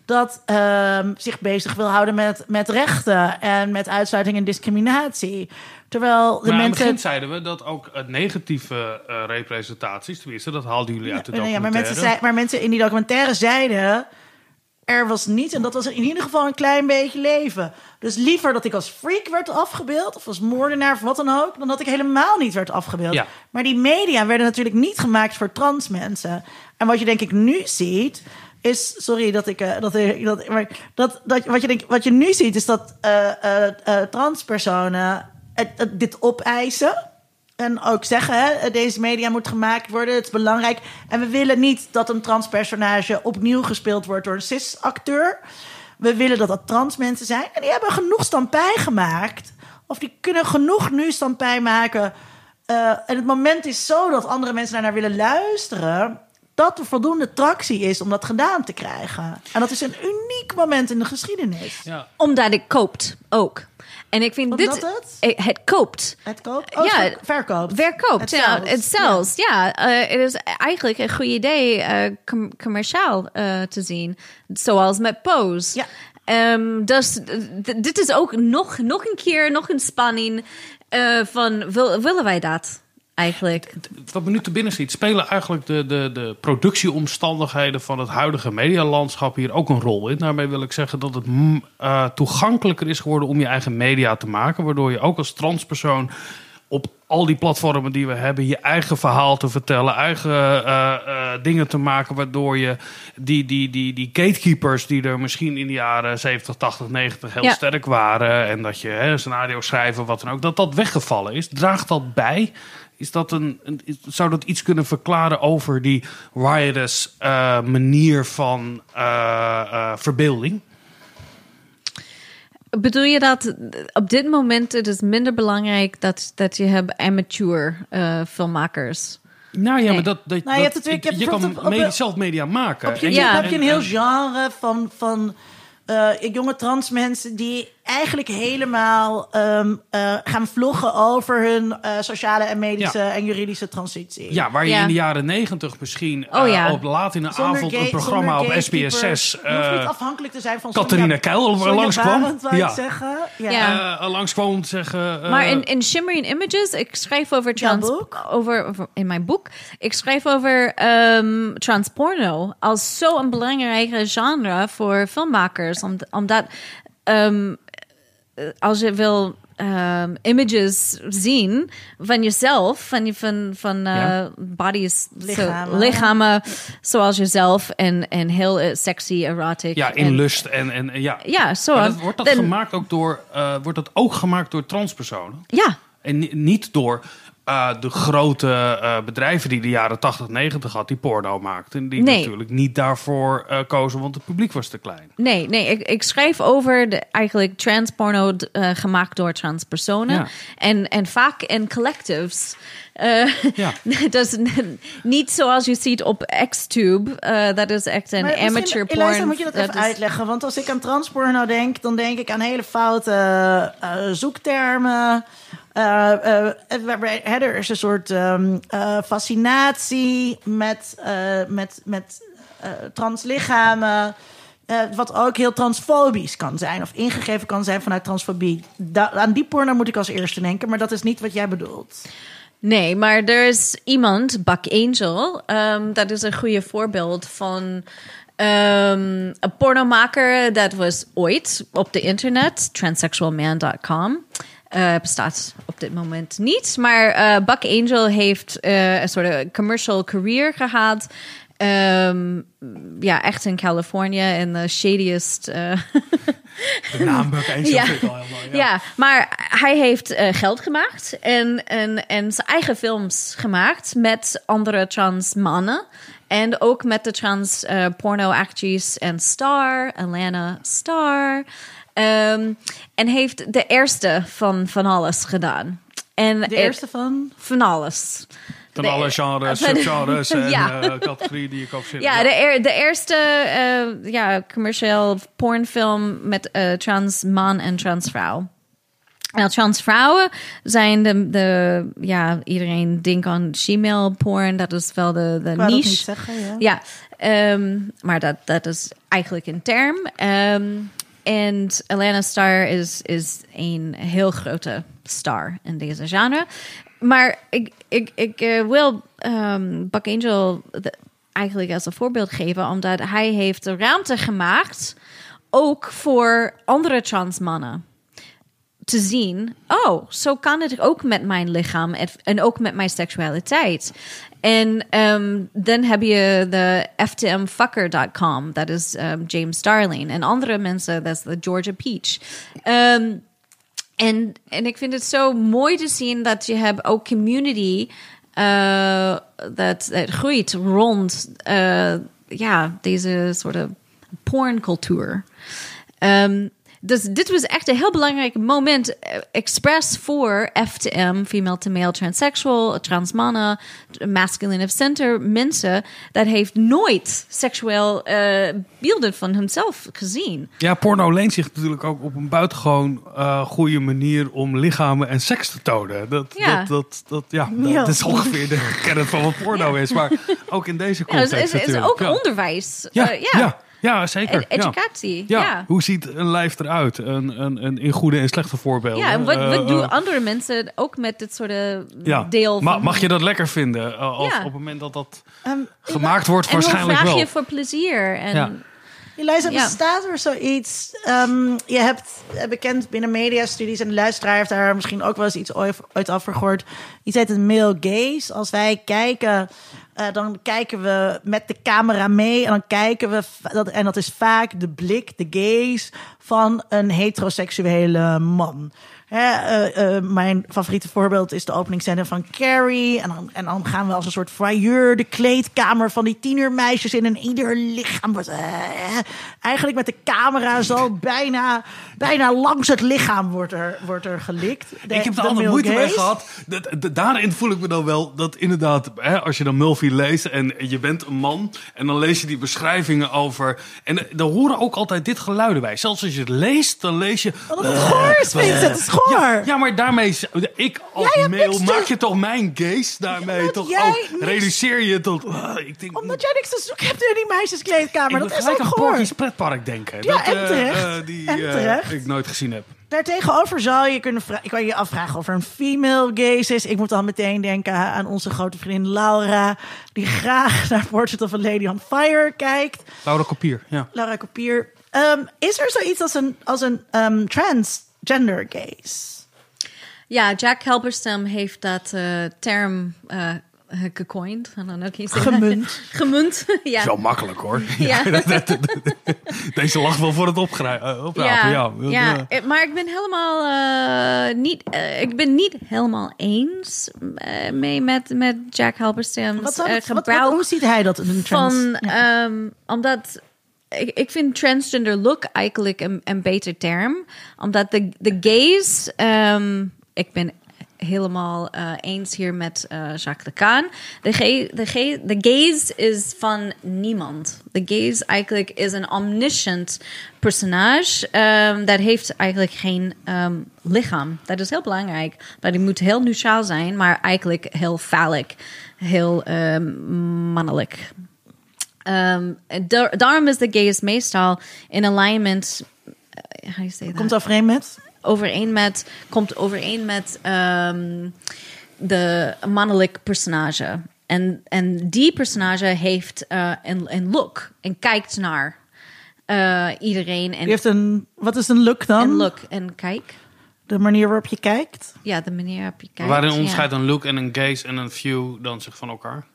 dat uh, zich bezig wil houden met, met rechten en met uitsluiting en discriminatie. Terwijl de maar mensen. In het begin zeiden we dat ook uh, negatieve representaties, tenminste, dat haalden jullie uit de documentaire. Ja, maar mensen, zei, maar mensen in die documentaire zeiden er was niet, en dat was in ieder geval een klein beetje leven. Dus liever dat ik als freak werd afgebeeld, of als moordenaar, of wat dan ook, dan dat ik helemaal niet werd afgebeeld. Ja. Maar die media werden natuurlijk niet gemaakt voor trans mensen. En wat je denk ik nu ziet, is, sorry dat ik, uh, dat, dat, maar dat, dat, wat, je denk, wat je nu ziet, is dat uh, uh, transpersonen dit opeisen. En ook zeggen, hè, deze media moet gemaakt worden, het is belangrijk. En we willen niet dat een transpersonage opnieuw gespeeld wordt door een cis-acteur. We willen dat dat trans mensen zijn. En die hebben genoeg stampij gemaakt. Of die kunnen genoeg nu stampij maken. Uh, en het moment is zo dat andere mensen daarnaar willen luisteren. Dat er voldoende tractie is om dat gedaan te krijgen. En dat is een uniek moment in de geschiedenis. Ja. Omdat ik koopt ook. En ik vind Omdat dit. het? Het koopt. Het koopt? Oh, ja, ver- verkoopt. Verkoopt, Het ja. sells. Het sells, ja. Eh, het is eigenlijk een goed idee uh, com commerciaal uh, te zien. Zoals met Pose. Ja. Um, dus dit is ook nog, nog een keer, nog een spanning van wil, willen wij dat? Eigenlijk. Wat me nu te binnen schiet, spelen eigenlijk de, de, de productieomstandigheden van het huidige medialandschap hier ook een rol in. Daarmee wil ik zeggen dat het uh, toegankelijker is geworden om je eigen media te maken. Waardoor je ook als transpersoon op al die platformen die we hebben, je eigen verhaal te vertellen, eigen uh, uh, dingen te maken, waardoor je die, die, die, die gatekeepers die er misschien in de jaren 70, 80, 90 heel Ja. sterk waren, en dat je hè, scenario schrijven, wat dan ook, dat dat weggevallen is. Draagt dat bij? Is dat een, een, zou dat iets kunnen verklaren over die uh, manier van verbeelding? Bedoel je dat op dit moment het is minder belangrijk dat, dat je hebt amateur uh, filmmakers? Nou ja, Nee. maar dat, dat, Nou, je dat- je je kan bijvoorbeeld op- me- op- zelf media maken. Op En- Ja. heb je een en- heel en- genre van, van eh, jonge trans mensen die eigenlijk helemaal ehm, eh, gaan vloggen over hun eh, sociale en medische Ja. en juridische transitie. Ja, waar je Ja. in de jaren negentig misschien Oh, eh, op laat in de Zonder avond een programma op gatekeepers. SBS6 Je hoeft niet afhankelijk te zijn van Catharina Keil langskwam. Ja. zeggen. Ja. Langskwam om te zeggen... Maar in, in Shimmering Images, ik schrijf over trans... boek? Over, over- in mijn boek, ik schrijf over ehm transporno als zo'n belangrijke genre voor filmmakers. Om, omdat ehm, als je wil ehm, images zien van jezelf, van, je- van, van eh, Ja. bodies, zo- Lichamen. zoals jezelf en, en heel eh, sexy, erotic. ja, in en- lust en, en ja. Ja, zo. Wordt dat gemaakt ook door, eh, wordt dat ook gemaakt door transpersonen? Ja, En ni- niet door eh, de grote eh, bedrijven die de jaren 80, 90 had, die porno maakten. Die Nee. natuurlijk niet daarvoor eh, kozen, want het publiek was te klein. Nee, nee, ik, ik schrijf over de, eigenlijk transporno uh, gemaakt door transpersonen. Ja. En, en vaak in collectives. Uh, [laughs] Ja. [laughs] dat is niet zoals je ziet op Xtube. Uh, dat is echt een Maar amateur porn. Eliza, moet je dat, even is- uitleggen? Want als ik aan transporno denk, dan denk ik aan hele foute eh, zoektermen. Eh, eh, waarbij- er is een soort eh, fascinatie met, met, met translichamen. eh, wat ook heel transfobisch kan zijn. Of ingegeven kan zijn vanuit transfobie. Aan die porno moet ik als eerste denken. Maar dat is niet wat jij bedoelt. Nee, maar er is iemand, Buck Angel, um, dat is een goede voorbeeld van Ehm, een pornomaker dat was ooit op de internet, transsexualman.com. Eh, bestaat op dit moment niet. Maar eh, Buck Angel heeft eh, een soort commercial career gehad. Ehm, ja, echt in Californië in de shadiest. [laughs] De naam Buck Angel Ja. vind ik al helemaal... Ja. ja, maar hij heeft geld gemaakt en, en, en zijn eigen films gemaakt met andere trans mannen. En ook met de trans porno actrice en star, Alana Star. Ehm, en heeft de eerste van, van alles gedaan. En De het- eerste van... van alles. Van De- alle genres, [laughs] van- subgenres en [laughs] Ja. eh, categorieën die ik ook vind. Ja, De, de eerste eh, ja, commercieel pornfilm met eh, trans man en trans vrouw. Nou, trans vrouwen zijn de, de ja, iedereen denkt aan female porn. Dat is wel de, de Ik wou dat niche. niet zeggen, ja. Ja, ehm, maar dat, dat is eigenlijk een term. Ehm, en Alana Star is, is een heel grote star in deze genre. Maar ik, ik, ik eh, wil ehm Buck Angel eigenlijk als een voorbeeld geven, omdat hij heeft ruimte gemaakt ook voor andere trans mannen te zien, oh, zo kan het ook met mijn lichaam en ook met mijn seksualiteit. En ehm, dan heb je de ftmfucker.com, dat is ehm, James Darling. En andere mensen, dat is de Georgia Peach. Ehm, en, en ik vind het zo mooi te zien dat je hebt ook community eh, dat, dat groeit rond eh, ja, deze soort of porncultuur. Ehm, dus dit was echt een heel belangrijk moment, eh, expres voor FTM, female to male transsexual, trans mannen, masculine of center mensen, dat heeft nooit seksueel eh, beelden van hemzelf gezien. Ja, porno leent zich natuurlijk ook op een buitengewoon eh goede manier om lichamen en seks te tonen. Dat, Ja. dat, dat, dat, ja, Ja. dat is ongeveer de [laughs] kern van wat porno is. Maar ook in deze Ja, dus context het is, ook ja. onderwijs. Ja, ja. zeker. Ed- ja. educatie. Ja. Ja. hoe ziet een lijf eruit? Een, een, een, in goede en slechte voorbeelden. Ja, en wat, Eh, wat doen eh, andere mensen ook met dit soort eh, ja. deel van... Ma- mag je dat lekker vinden? eh, als, Ja. Op het moment dat dat Ehm, gemaakt wordt, en hoe waarschijnlijk vraag wel. je voor plezier? En, Ja. Eliza, Ja. bestaat er zoiets? ehm, je hebt eh, bekend binnen mediastudies en de luisteraar heeft daar misschien ook wel eens iets ooit, ooit over gehoord. Iets heet een male gaze. Als wij kijken, eh, dan kijken we met de camera mee en dan kijken we, dat, en dat is vaak de blik, de gaze van een heteroseksuele man. Hè, eh, eh, mijn favoriete voorbeeld is de openingsscène van Carrie. En dan, en dan gaan we als een soort voyeur de kleedkamer van die tienermeisjes in. En ieder lichaam wordt... eh, eigenlijk met de camera zo [laughs] bijna, bijna langs het lichaam wordt er, wordt er gelikt. De- ik heb er altijd male moeite mee gehad. Dat, dat- daarin voel ik me dan wel dat inderdaad, hè, als je dan Mulvey leest en je bent een man en dan lees je die beschrijvingen over. En er horen ook altijd dit geluiden bij. Zelfs als je het leest, dan lees je. Het goor is, Vincent. Het is Ja, ja, maar daarmee, is- ik als niks te- maak je toch mijn gaze daarmee Omdat toch jij ook. niks- Reduceer je tot. ah, ik denk, Omdat jij niks te zoeken hebt in die meisjeskleedkamer. ik Dat moet is gelijk ook aan goor. Porky's pretpark denken. Ja, dat, en eh, terecht. eh, die En eh, terecht. ik nooit gezien heb. Daartegenover zou je kunnen vragen. Ik kan je afvragen of er een female gaze is. Ik moet dan meteen denken aan onze grote vriendin Laura. Die graag naar Portrait of a Lady on Fire kijkt. Laura Kopier, ja. Laura Kopier. Ehm, is er zoiets als een, als een ehm, transgender gaze? Ja, Jack Halberstam heeft dat eh, term eh you say that? Gemunt. [laughs] Gemunt, [laughs] ja. Wel makkelijk hoor. [laughs] Ja. Deze lag wel voor het opgrij- eh. Ja, Ja, ja. ja, eh, maar ik ben helemaal eh, niet, eh, ik ben niet helemaal eens eh, mee met, met Jack Halberstam's Wat eh, wat- hoe ziet hij dat? Een trans, van, ja. ehm, omdat ik, ik vind transgender look eigenlijk een, een beter term, omdat de, de gaze, ehm, ik ben helemaal eh, eens hier met eh, Jacques. De, ge, de, de gaze is van niemand. De gaze eigenlijk is een omniscient personage ehm, dat heeft eigenlijk geen ehm, lichaam. Dat is heel belangrijk. Dat die moet heel neutraal zijn, maar eigenlijk heel phallic, heel mannelijk. Um, daar- daarom is de gaze meestal in alignment. uh, how do you say that? Komt overeen met? overeen met, komt overeen met ehm, de mannelijk personage. En, en die personage heeft eh, een, een look en kijkt naar eh, iedereen. En, Die heeft een, wat is een look dan? een look en kijk. De manier waarop je kijkt. Ja, de manier waarop je kijkt. Waarin ja. onderscheidt een look en een gaze en een view dan zich van elkaar?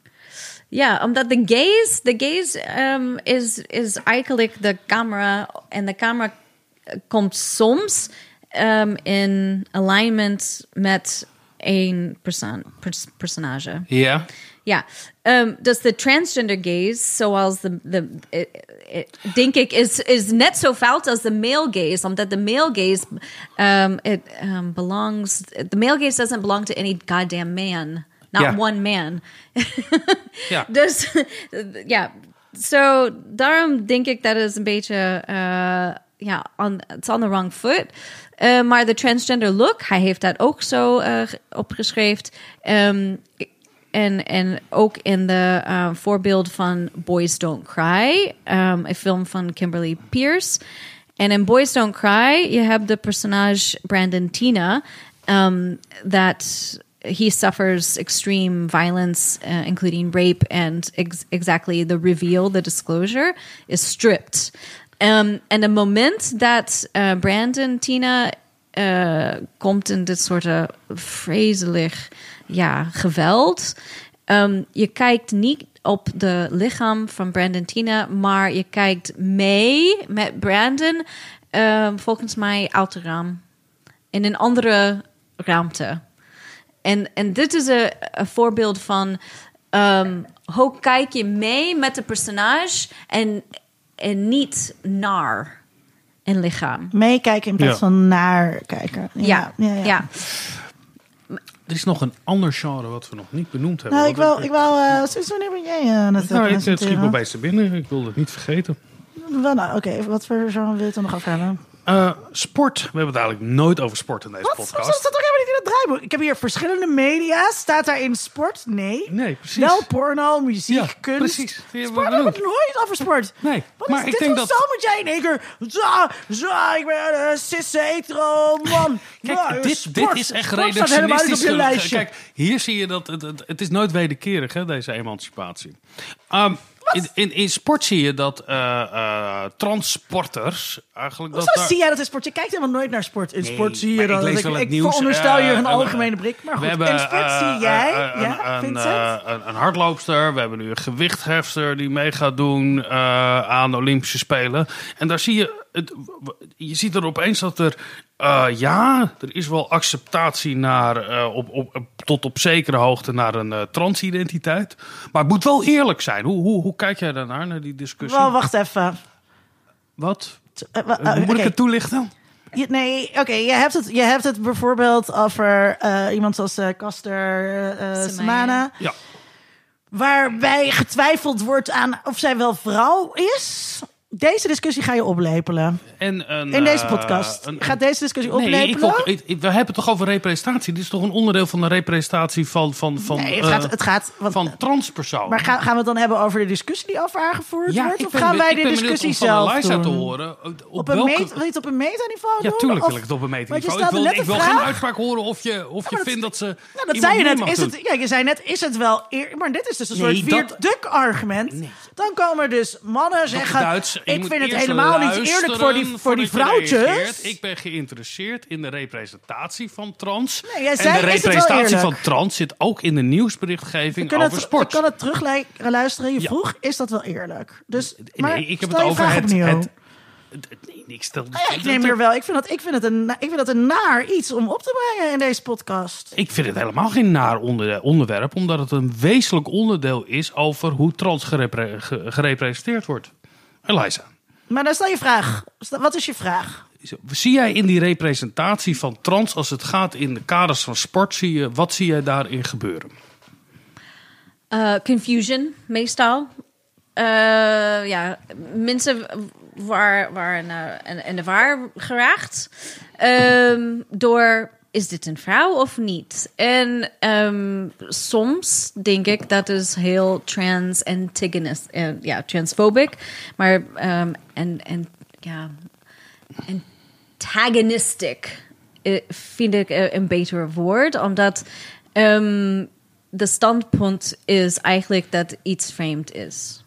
Ja, omdat de gaze, de gaze um, is, is eigenlijk de camera. En de camera komt soms um, in alignment met een pers- personage. Ja. Ja, um, dus de transgender gaze, zoals de, de eh, eh, denk ik, is, is net zo fout als de male gaze, omdat de male gaze um, it um, belongs. The male gaze doesn't belong to any goddamn man, not Ja. one man. Ja. Dus ja, zo daarom denk ik dat is een beetje eh, ja, on, it's on the wrong foot. Eh, maar de transgender look, hij heeft dat ook zo ge- opgeschreven. Ehm, en, en ook in de voorbeeld van Boys Don't Cry, ehm, een film van Kimberly Pierce. En in Boys Don't Cry, je hebt de personage Brandon Tina, um, that he suffers extreme violence, uh, including rape, and ex- exactly the reveal, the disclosure, is stripped. Um, en het moment dat uh, Brandon Tina uh, komt in dit soort vreselijk ja, geweld. Um, je kijkt niet op de lichaam van Brandon Tina, maar je kijkt mee met Brandon, um, volgens mij uit het raam. In een andere ruimte. En, en dit is een, een voorbeeld van um, hoe kijk je mee met de personage en, en niet naar een lichaam. Meekijken in plaats Ja. van naar kijken. Ja, ja, ja. Er is nog een ander genre wat we nog niet benoemd hebben. Nou, ik wil, ik wil uh, sinds wanneer ben jij uh, aan het Nou, ik, het schiet me opeens te binnen. Ik wilde het niet vergeten. Wel, nou, Oké, wat voor genre wil je het dan nog over hebben? Eh, sport. We hebben het eigenlijk nooit over sport in deze Wat? Podcast. staat toch helemaal niet in het draaiboek? Ik heb hier verschillende media. Staat daar in sport? Nee. Nee, precies. Wel porno, muziek, Ja, kunst. precies. Die hebben we Sport hebben het nooit over sport. Nee, Wat maar is ik dit denk dat- zo moet jij in één keer... Zo, zo, ik ben een hetero man. [laughs] Kijk, Ja, dit, sport- dit is echt sport reductionistisch. Kijk, hier zie je dat het, het, het is nooit wederkerig, hè, deze emancipatie. Ehm, in, in, in sport zie je dat eh, eh, transporters eigenlijk... Dat daar- zie jij dat in sport. Je kijkt helemaal nooit naar sport. In Nee, sport zie je ik dat ik, ik veronderstel je een algemene blik. Maar goed, we hebben, in sport eh, zie jij... ja, een, Vincent? een, een hardloopster. We hebben nu een gewichthefster die mee gaat doen aan de Olympische Spelen. En daar zie je... Het, je ziet er opeens dat er... eh, ja, er is wel acceptatie naar, eh, op, op, op- tot op zekere hoogte naar een eh, transidentiteit. Maar het moet wel eerlijk zijn. Hoe, hoe, hoe kijk jij daarnaar, naar die discussie? Wel, wacht even. Wat? Eh, Hoe eh, moet ik het toelichten? Je- nee, oké, je, hebt het, je hebt het bijvoorbeeld over eh, iemand zoals eh Caster eh, eh. Semana. Ja. Waarbij getwijfeld wordt aan of zij wel vrouw is. Deze discussie ga je oplepelen. En een, In deze eh, podcast. een- Gaat deze discussie Nee, oplepelen? ik wil, ik- ik- we hebben het toch over representatie. Dit is toch een onderdeel van de representatie van, van, van, nee, het eh, gaat... Het gaat want, van transpersonen. maar gaan, gaan we het dan hebben over de discussie die over haar gevoerd ja, wordt? Of ben gaan wij de discussie van zelf Eliza doen? te horen. Op, Op een welke... meet, wil je het op een metaniveau Ja, doen? tuurlijk Of- wil ik het op een meterniveau. Ik wil, ik wil geen uitspraak horen of je, of je vindt dat ze Nou, dat zei je net. Is het, ja, je zei net, is het wel eer, Maar dit is dus een Nee, soort dat- viert duk argument. Dan komen dus mannen zeggen... Duits, ik vind het helemaal niet eerlijk voor die, voor die vrouwtjes. Ik ben geïnteresseerd in de representatie van trans. Nee, jij en zei, de het wel representatie van trans zit ook in de nieuwsberichtgeving over het, sport. we kan het terugluisteren. Je Ja. vroeg, is dat wel eerlijk? Dus, maar nee, ik heb het over het- Nee, ik stel. Ja, ik neem hier wel. Ik vind, dat, ik, vind het een, ik vind dat een naar iets om op te brengen in deze podcast. Ik vind het helemaal geen naar onder- onderwerp, omdat het een wezenlijk onderdeel is over hoe trans gerepre- ge- gerepresenteerd wordt. Eliza, Maar dan stel je vraag. Stel- Wat is je vraag? zie jij in die representatie van trans, als het gaat in de kaders van sport, zie je, wat zie jij daarin gebeuren? Uh, confusion, meestal. Uh, ja, mensen waar, waar in, in, in de war geraakt. Um, door, is dit een vrouw of niet? En um, soms denk ik dat is heel trans-antagonist. Uh, ja, transphobic. Maar, um, en, en ja, antagonistic uh, vind ik een beter woord. Omdat... De standpunt is eigenlijk dat iets vreemd is.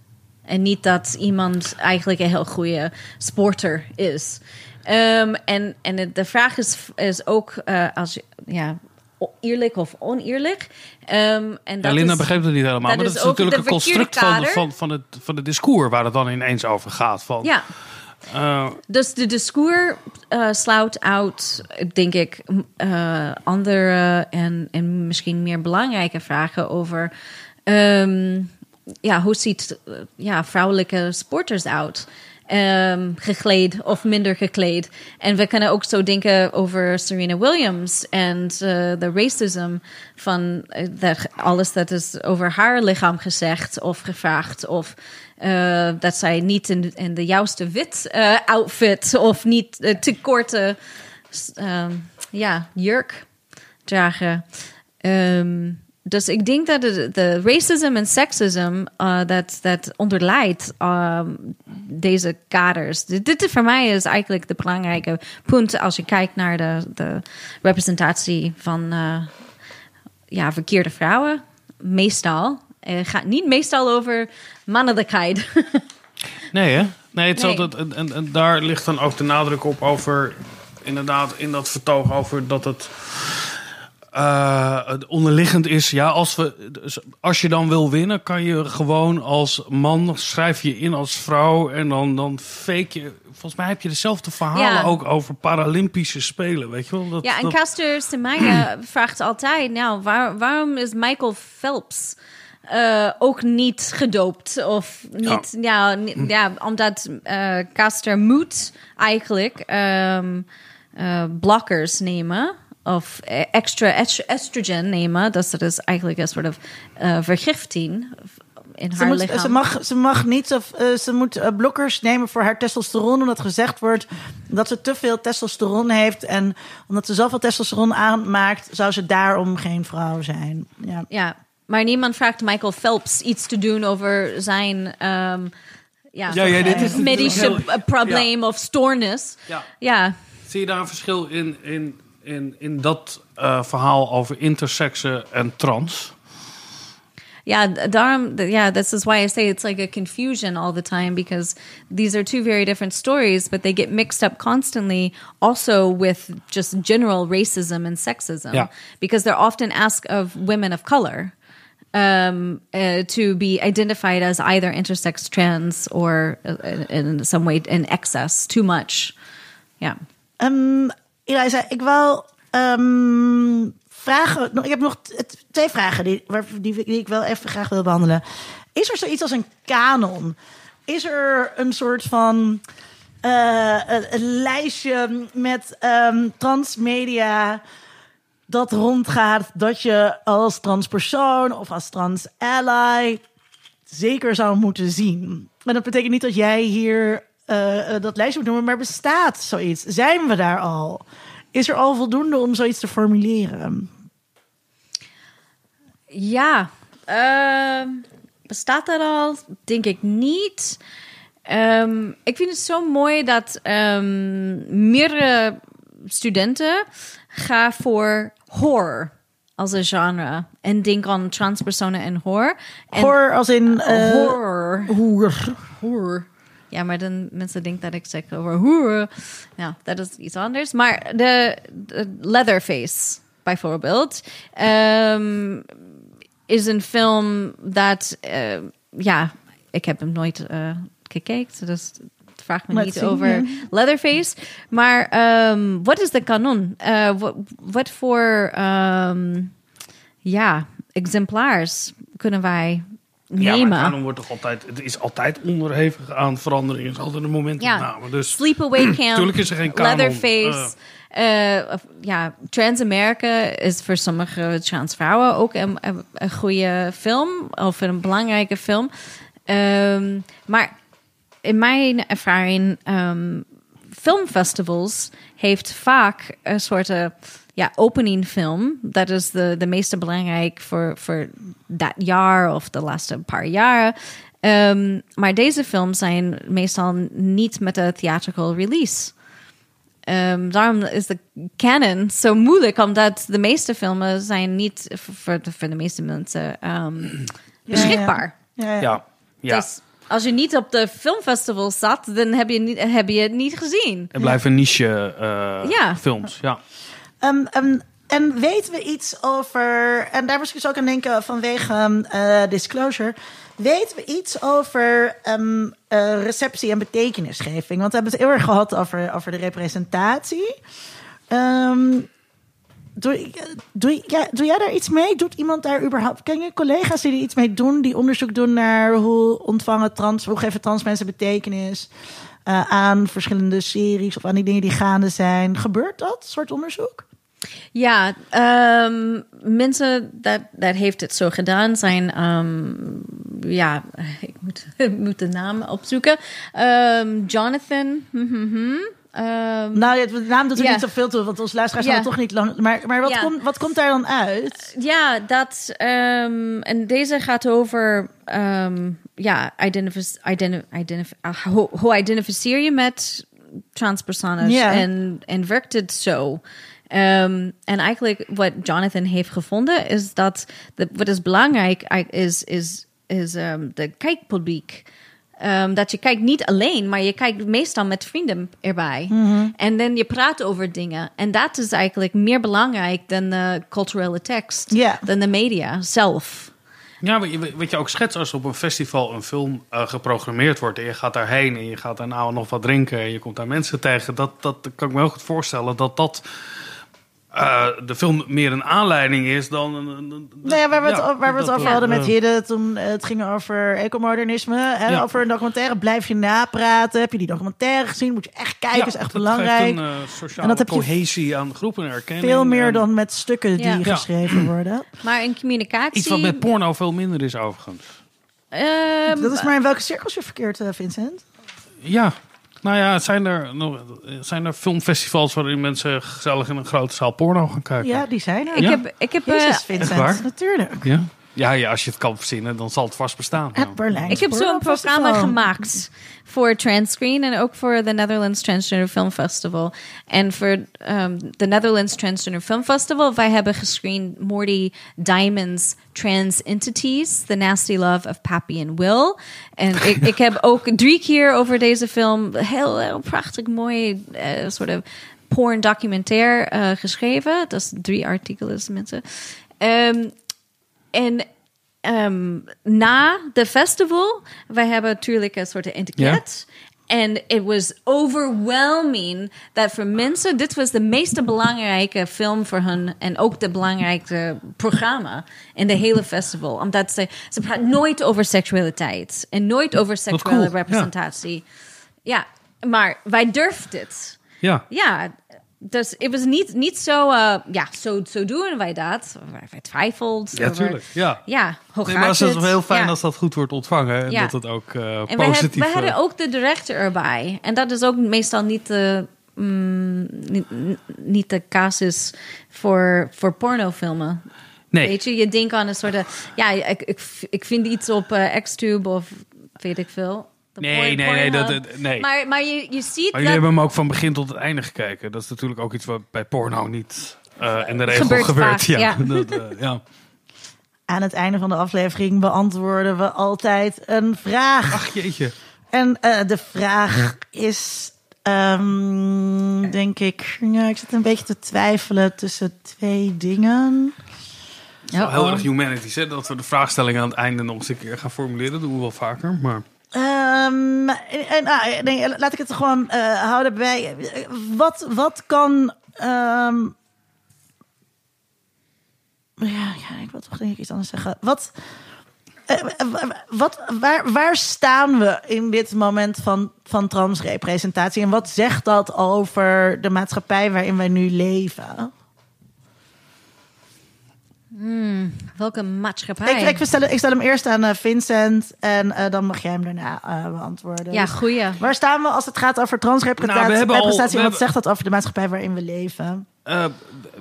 En niet dat iemand eigenlijk een heel goede sporter is. Ehm, en, en de vraag is, is ook eh, als je, ja, eerlijk of oneerlijk. Ehm, en Ja, dat Linda is- begreep het niet helemaal. dat Maar dat is natuurlijk een construct van, van, van, het, van het discours waar het dan ineens over gaat. Van, Ja, eh, dus de discours eh, sluit uit, denk ik, andere en, en misschien meer belangrijke vragen over ehm, ja, hoe ziet eh, ja, vrouwelijke sporters uit? Ehm, gekleed of minder gekleed. En we kunnen ook zo denken over Serena Williams en eh, de racism van eh, dat, alles dat is over haar lichaam gezegd of gevraagd. Of dat zij niet in, in de juiste wit outfit of niet te korte ehm, ja, jurk dragen. Ehm, dus ik denk dat de, de racism en seksisme eh, dat, dat onderlijdt ehm, deze kaders. Dit, dit voor mij is eigenlijk de belangrijke punt als je kijkt naar de, de representatie van eh, ja, verkeerde vrouwen. Meestal. Het gaat niet meestal over mannelijkheid. [laughs] Nee, hè? Nee, het Nee. altijd, en, en, en daar ligt dan ook de nadruk op over, inderdaad, in dat vertoog over dat het eh, het onderliggend is. Ja, als, we, dus als je dan wil winnen, kan je gewoon als man, schrijf je in als vrouw en dan, dan fake je. Volgens mij heb je dezelfde verhalen Ja. ook over Paralympische Spelen, weet je wel? Dat, Ja, en dat- Caster Semenya [clears throat] vraagt altijd: Nou, waar- waarom is Michael Phelps eh, ook niet gedoopt? Of niet, ja, ni- ja omdat eh Caster moet eigenlijk eh, blokkers nemen. Of eh, extra est- estrogen nemen. Dus dat is eigenlijk een soort of eh, vergifting in Ze, haar moet, lichaam. ze, mag, ze mag niet, of, eh, ze moet blokkers nemen voor haar testosteron, omdat gezegd wordt dat ze te veel testosteron heeft. En omdat ze zoveel testosteron aanmaakt, zou ze daarom geen vrouw zijn. Ja. Ja, maar niemand vraagt Michael Phelps iets te doen over zijn ehm, ja, Ja, ja, dit is medische heel- probleem of stoornis. Ja. Ja, Zie je daar een verschil in, in, in, in dat eh, verhaal over intersexen en trans? ja, d- daarom, th- yeah, this is why I say it's like a confusion all the time because these are two very different stories, but they get mixed up constantly also with just general racism and sexism Yeah. because they're often asked of women of color. um, uh, to be identified as either intersex, trans, or uh, in some way in excess, too much. Yeah. Ehm Eliza, ik wil ehm, vragen. Ik heb nog twee vragen die, die, ik wel even graag wil behandelen. Is er zoiets als een kanon? Is er een soort van eh, een, een lijstje met ehm, transmedia dat rondgaat dat je als transpersoon of als trans ally zeker zou moeten zien. Maar dat betekent niet dat jij hier eh, eh, dat lijstje moet noemen, maar bestaat zoiets? Zijn we daar al? Is er al voldoende om zoiets te formuleren? Ja, ehm, bestaat dat al? Denk ik niet. Ehm, ik vind het zo mooi dat ehm, meerdere studenten gaan voor horror als een genre. En denk aan transpersonen en horror. En Horror als in eh, horror. hoer. Hoer. Ja, maar dan mensen denken dat ik zeg over hoer. Ja, dat is iets anders. Maar de, de Leatherface, bijvoorbeeld, ehm, is een film dat, eh, ja, ik heb hem nooit eh, gekeken, dus vraag me niet over. Leatherface. Maar ehm, wat is de kanon? Eh, wat, wat voor, ehm, ja, exemplaars kunnen wij Ja, nemen? maar kanon wordt toch altijd... Het is altijd onderhevig aan verandering. Het is altijd een momentopname. Dus Sleepaway [clears throat] Camp. Tuurlijk is er geen kanon. Leatherface. eh, ja, Trans-America is voor sommige transvrouwen ook een, een, een goede film. Of een belangrijke film. Ehm, maar in mijn ervaring, ehm, filmfestivals heeft vaak een soort ja, opening film. Dat is de, de meeste belangrijk voor, voor dat jaar of de laatste paar jaren. Ehm, maar deze films zijn meestal niet met een theatrical release. Ehm, daarom is de canon zo moeilijk, omdat de meeste filmen zijn niet voor de, voor de meeste mensen ehm, beschikbaar. Ja, ja. Ja, ja. Dus als je niet op de filmfestival zat, dan heb je, niet, heb je het niet gezien. Er blijven niche eh, Ja. films. Ja. Ehm, ehm, en weten we iets over, en daar moest ik dus ook aan denken vanwege eh, disclosure. Weten we iets over ehm, eh, receptie en betekenisgeving? Want we hebben het heel erg gehad over, over de representatie. Ehm, doe, doe, ja, jij daar iets mee? Doet iemand daar überhaupt? Ken je collega's die iets mee doen? Die onderzoek doen naar hoe ontvangen trans, hoe geven trans mensen betekenis eh, aan verschillende series of aan die dingen die gaande zijn? Gebeurt dat soort onderzoek? Ja, ehm, mensen dat, dat heeft het zo gedaan zijn, ehm, ja, [laughs] ik moet, ik moet de naam opzoeken. Ehm, Jonathan, mhm, ehm, Nou, ja, de naam doet er Ja. niet zoveel toe, want onze luisteraars hadden toch niet lang. Maar, maar wat, komt, wat komt daar dan uit? Ja, dat. en deze gaat over. ja, identif identif identif ah, hoe, hoe identificeer je met transpersonen en, en werkt het zo? Ehm, en eigenlijk wat Jonathan heeft gevonden is dat de, wat is belangrijk is, is, is ehm, de kijkpubliek. Ehm, dat je kijkt niet alleen, maar je kijkt meestal met vrienden erbij. En dan je praat over dingen. En dat is eigenlijk meer belangrijk dan de culturele tekst, Ja. dan de media zelf. Ja, wat je, wat je ook schetst als op een festival een film eh, geprogrammeerd wordt en je gaat daarheen en je gaat daarna nog wat drinken en je komt daar mensen tegen, dat, dat kan ik me heel goed voorstellen dat dat eh, de film meer een aanleiding is dan een. een- een- Nou ja, waar we het, ja, waar we het dat, over hadden met Hidde toen eh, het ging over ecomodernisme. En Ja. over een documentaire. Blijf je napraten? Heb je die documentaire gezien? Moet je echt kijken, ja, is echt dat belangrijk. geeft een eh, sociale En dat heb je cohesie aan groepen en erkenning. Veel meer en dan met stukken die geschreven worden. [clears throat] Maar in communicatie. Iets wat met porno veel minder is overigens. ehm, Dat is maar in welke cirkels je verkeert, Vincent? Ja, nou ja, zijn er, nog, zijn er filmfestivals waarin mensen gezellig in een grote zaal porno gaan kijken? Ja, die zijn er. ik Ja. heb, ik heb, eh, Jezus, Vincent. Echt waar? Natuurlijk. Ja? Ja, ja, als je het kan verzinnen, dan zal het vast bestaan. Ja. Het Berlijn. Ik heb zo'n programma gemaakt voor Transcreen en ook voor de Netherlands Transgender Film Festival. En voor um, de Netherlands Transgender Film Festival, wij hebben gescreend Morty Diamond's Trans Entities, The Nasty Love of Pappy and Will. En ik, ik heb ook drie keer over deze film heel, heel prachtig mooi eh, soort of porn documentaire eh, geschreven. Dat is drie artikelen, mensen. Ehm, en ehm, na de festival, wij hebben natuurlijk een soort etiket. En it was overwhelming dat voor mensen, dit was de meest belangrijke film voor hun en ook de belangrijkste programma in de hele festival. Omdat ze, ze praat nooit over seksualiteit en nooit over seksuele cool, ja. representatie. Ja. maar wij durfden het. Ja. Ja, dus het was niet, niet zo, eh, ja, zo, zo doen wij dat. Wij twijfeld. Ja, tuurlijk. Ja. Ja, hoe Nee, maar het is het? wel heel fijn Ja. als dat goed wordt ontvangen en Ja. dat het ook eh En we, positief we hadden eh, ook de director erbij. En dat is ook meestal niet de, mm, niet, niet de casus voor, voor pornofilmen. Nee. Weet je, je denkt aan een soort... Ja, ik, ik, ik vind iets op Xtube of weet ik veel. Nee, porn- nee, nee, dat- nee. Maar, maar je, je ziet Maar dat... jullie hebben hem ook van begin tot het einde gekeken. Dat is natuurlijk ook iets wat bij porno niet eh, in de regel Gebeurt gebeurt. vaak, ja. ja. [laughs] Dat, eh, ja. Aan het einde van de aflevering beantwoorden we altijd een vraag. Ach jeetje. En eh, de vraag is, ehm, denk ik, ja, ik zit een beetje te twijfelen tussen twee dingen. Wel heel erg humanities, hè? Dat we de vraagstelling aan het einde nog eens een keer gaan formuleren. Dat doen we wel vaker. Maar Ah, nee, laat ik het gewoon eh, houden bij. eh, Wat, wat kan. ehm, ja, ik wil toch denk ik iets anders zeggen. Wat. eh, wat, waar, waar staan we in dit moment van, van transrepresentatie? En wat zegt dat over de maatschappij waarin wij nu leven? Welke maatschappij? Ik, ik, stel, ik stel hem eerst aan eh, Vincent en eh, dan mag jij hem daarna eh, beantwoorden. Ja, goeie. Waar staan we als het gaat over transrepresentatie? Nou, al- wat hebben- zegt dat over de maatschappij waarin we leven? eh,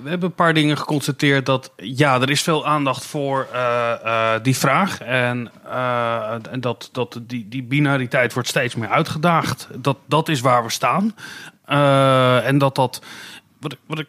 we hebben een paar dingen geconstateerd dat ja, er is veel aandacht voor eh, eh, die vraag. En, eh, en dat, dat die, die binariteit wordt steeds meer uitgedaagd. Dat, dat is waar we staan. Eh, en dat dat. Wat ik, wat ik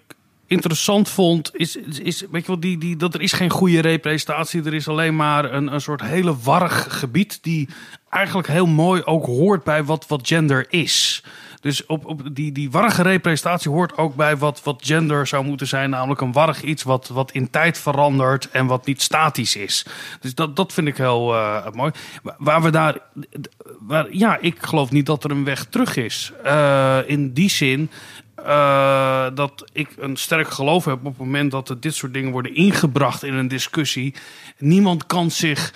interessant vond, is, is, weet je wel, die, die, dat er is geen goede representatie. Er is alleen maar een, een soort hele warrig gebied die eigenlijk heel mooi ook hoort bij wat, wat gender is. Dus op, op die, die warrige representatie hoort ook bij wat, wat gender zou moeten zijn. Namelijk een warrig iets wat, wat in tijd verandert en wat niet statisch is. Dus dat, dat vind ik heel uh, mooi. Waar we daar. Waar, ja, ik geloof niet dat er een weg terug is. Uh, in die zin. Uh, dat ik een sterk geloof heb op het moment dat er dit soort dingen worden ingebracht in een discussie. Niemand kan zich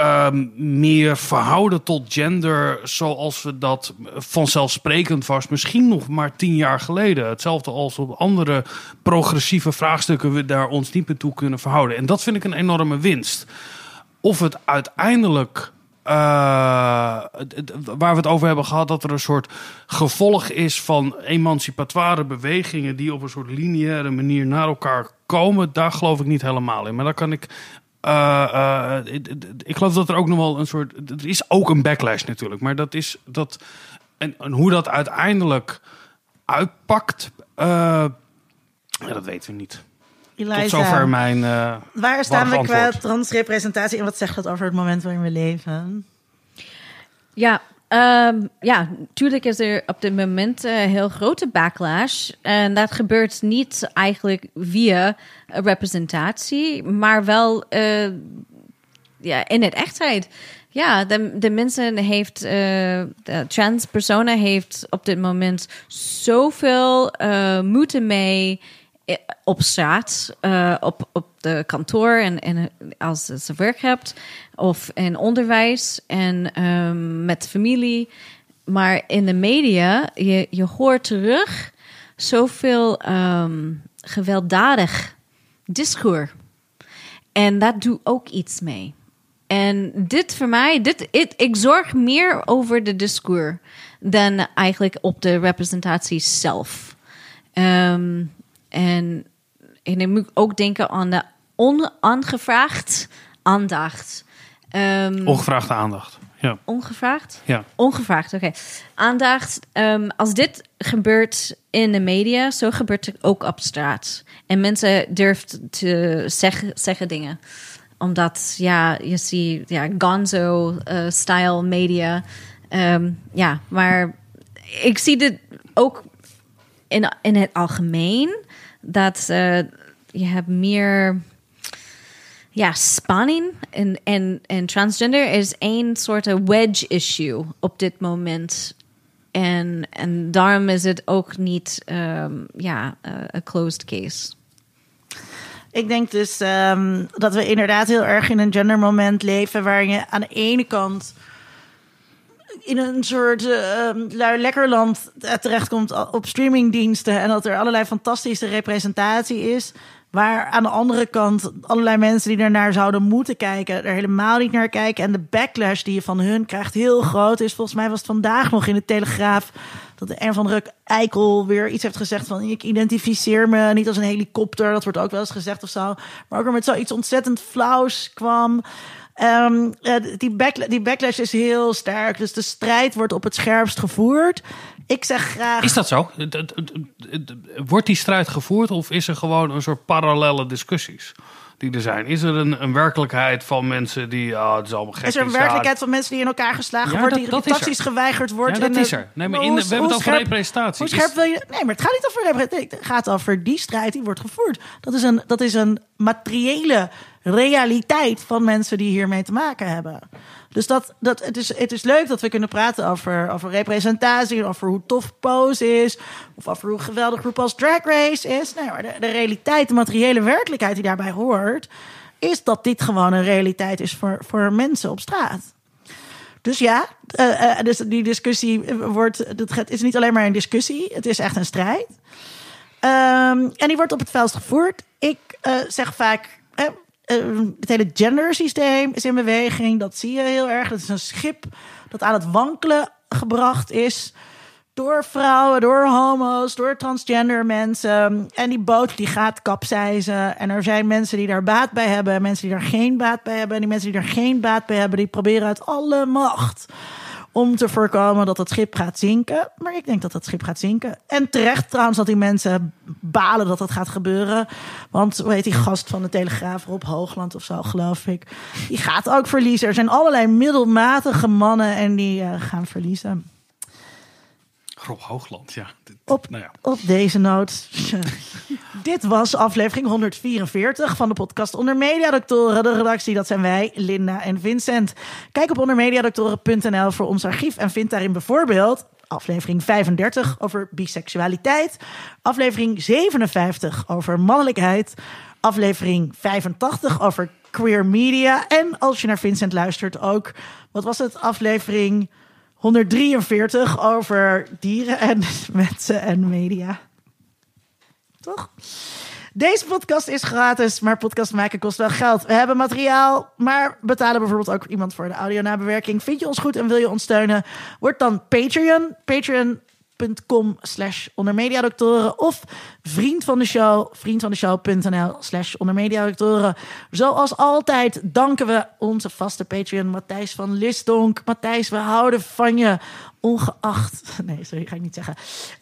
um, meer verhouden tot gender zoals we dat vanzelfsprekend was. Misschien nog maar tien jaar geleden. Hetzelfde als op andere progressieve vraagstukken we daar ons niet meer toe kunnen verhouden. En dat vind ik een enorme winst. Of het uiteindelijk uh, waar we het over hebben gehad, dat er een soort gevolg is van emancipatoire bewegingen die op een soort lineaire manier naar elkaar komen, daar geloof ik niet helemaal in. Maar daar kan ik uh, uh, ik geloof dat er ook nog wel een soort. Er is ook een backlash natuurlijk. Maar dat is. Dat, en, hoe dat uiteindelijk uitpakt. Ja, dat weten we niet. Eliza, Tot zover mijn. waar staan we qua transrepresentatie en wat zegt dat over het moment waarin we leven? Ja, Um, ja, natuurlijk is er op dit moment een heel grote backlash. En dat gebeurt niet eigenlijk via representatie, maar wel uh, ja, in het echtheid. Ja, de, de mensen heeft, uh, de transpersonen heeft op dit moment zoveel uh, moeite mee op straat, uh, op, op de kantoor en, en als ze werk hebt, of in onderwijs en um, met familie. Maar in de media, je, je hoort terug zoveel um, gewelddadig discours. En dat doet ook iets mee. En dit voor mij, dit, it, ik zorg meer over de discours dan eigenlijk op de representatie zelf. Um, en, en ik moet ook denken aan de onaangevraagd aandacht. Um, Ongevraagde aandacht. Ja. Ongevraagd? Ja. Ongevraagd, oké. Okay. Aandacht. Um, als dit gebeurt in de media, zo gebeurt het ook op straat. En mensen durven te zeggen, zeggen dingen. Omdat, ja, je ziet, ja, gonzo-style uh, media. Um, ja, maar ik zie dit ook in, in het algemeen dat uh, je hebt meer ja, spanning. En, en, en transgender is één soort wedge issue op dit moment. En, en daarom is het ook niet um, ja, een closed case. Ik denk dus um, dat we inderdaad heel erg in een gendermoment leven... waarin je aan de ene kant in een soort uh, lekkerland terechtkomt op streamingdiensten en dat er allerlei fantastische representatie is. Waar aan de andere kant allerlei mensen die ernaar zouden moeten kijken, er helemaal niet naar kijken. En de backlash die je van hun krijgt heel groot is. Volgens mij was het vandaag nog in de Telegraaf dat een van de eikel weer iets heeft gezegd van ik identificeer me niet als een helikopter. Dat wordt ook wel eens gezegd of zo. Maar ook er met zoiets ontzettend flauws kwam. Um, die, back, die backlash is heel sterk. Dus de strijd wordt op het scherpst gevoerd. Ik zeg graag. Is dat zo? Wordt die strijd gevoerd of is er gewoon een soort parallele discussies? die er zijn. Is er een, een werkelijkheid van mensen die. Oh, het is allemaal gek. Is er een werkelijkheid van mensen die in elkaar geslagen ja, worden, die taxis geweigerd wordt? Ja, dat is er. Nee, maar in, we hebben het over representatie. Hoe scherp wil je. Nee, maar het gaat niet over representatie. Het gaat over die strijd die wordt gevoerd. Dat is een, dat is een materiële realiteit van mensen die hiermee te maken hebben. Dus dat, dat, het, is, het is leuk dat we kunnen praten over, over representatie, over hoe tof Pose is, of over hoe geweldig groep als Drag Race is. Nee, maar de, realiteit, de materiële werkelijkheid die daarbij hoort, is dat dit gewoon een realiteit is voor, voor mensen op straat. Dus ja, uh, uh, dus die discussie wordt, het is niet alleen maar een discussie, het is echt een strijd. Um, en die wordt op het veld gevoerd. Ik uh, zeg vaak, het hele gendersysteem is in beweging. Dat zie je heel erg. Dat is een schip dat aan het wankelen gebracht is. Door vrouwen, door homo's, door transgender mensen. En die boot die gaat kapseizen. En er zijn mensen die daar baat bij hebben. Mensen die daar geen baat bij hebben. En die mensen die daar geen baat bij hebben, die proberen uit alle macht om te voorkomen dat het schip gaat zinken. Maar ik denk dat het schip gaat zinken. En terecht trouwens dat die mensen balen dat dat gaat gebeuren. Want hoe heet die gast van de Telegraaf, Rob Hoogland of zo, geloof ik. Die gaat ook verliezen. Er zijn allerlei middelmatige mannen en die uh, gaan verliezen. Rob Hoogland, ja. Op, nou ja. op deze noot. [laughs] Dit was aflevering 144 van de podcast Onder Mediadoktoren. De redactie, dat zijn wij, Linda en Vincent. Kijk op ondermediadoktoren.nl voor ons archief en vind daarin bijvoorbeeld aflevering 35 over biseksualiteit, aflevering 57 over mannelijkheid, aflevering 85 over queer media en als je naar Vincent luistert ook, wat was het, aflevering 143 over dieren en [laughs] mensen en media. Toch? Deze podcast is gratis, maar podcast maken kost wel geld. We hebben materiaal, maar betalen bijvoorbeeld ook iemand voor de audio-nabewerking. Vind je ons goed en wil je ons steunen? Word dan Patreon. Patreon com slash ondermediadoktoren of vriend van de show, vriendvandeshow.nl slash ondermediadoktoren. Zoals altijd danken we onze vaste Patreon Matthijs van Lisdonk. Matthijs, we houden van je, ongeacht... [laughs] Nee, sorry, ga ik niet zeggen.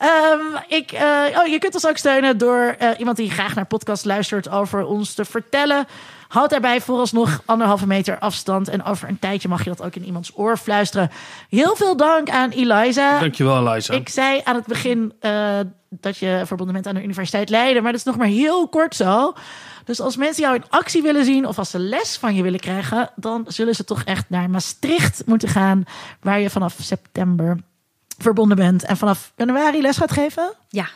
Um, ik, uh, oh, je kunt ons ook steunen door uh, iemand die graag naar podcast luistert over ons te vertellen... Houd daarbij vooralsnog anderhalve meter afstand. En over een tijdje mag je dat ook in iemands oor fluisteren. Heel veel dank aan Eliza. Dankjewel, Eliza. Ik zei aan het begin uh, dat je verbonden bent aan de Universiteit Leiden. Maar dat is nog maar heel kort zo. Dus als mensen jou in actie willen zien of als ze les van je willen krijgen, dan zullen ze toch echt naar Maastricht moeten gaan, waar je vanaf september verbonden bent en vanaf januari les gaat geven. Ja.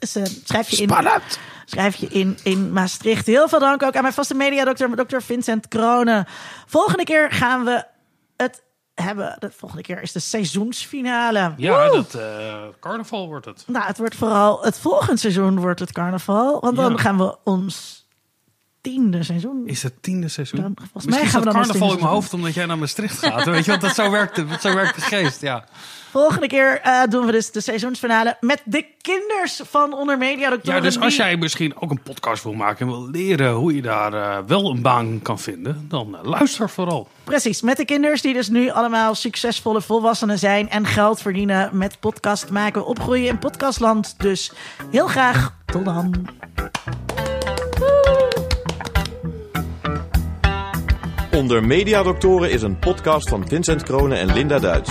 Schrijf je in. Spannend schrijf je in in Maastricht. Heel veel dank ook aan mijn vaste mediadokter, dokter Vincent Kronen. Volgende keer gaan we het hebben. De volgende keer is de seizoensfinale. Ja, dat uh, carnaval wordt het. Nou, het wordt vooral het volgende seizoen wordt het carnaval, want dan Ja. gaan we ons tiende seizoen. Is het tiende seizoen? Dan- volgens mij Misschien gaan we dan carnaval in mijn hoofd omdat jij naar Maastricht gaat. Weet je, want dat zo werkt, het- [laughs] zo werkt de geest, ja. Volgende keer eh, doen we dus de seizoensfinale met de kinders van onder mediadoktoren. Ja, dus als jij misschien ook een podcast wil maken en wil leren hoe je daar eh, wel een baan kan vinden, dan eh, luister vooral. Precies, met de kinders die dus nu allemaal succesvolle volwassenen zijn en geld verdienen met podcast maken, opgroeien in podcastland. Dus heel graag tot dan. Onder Mediadoktoren is een podcast van Vincent Kronen en Linda Duits.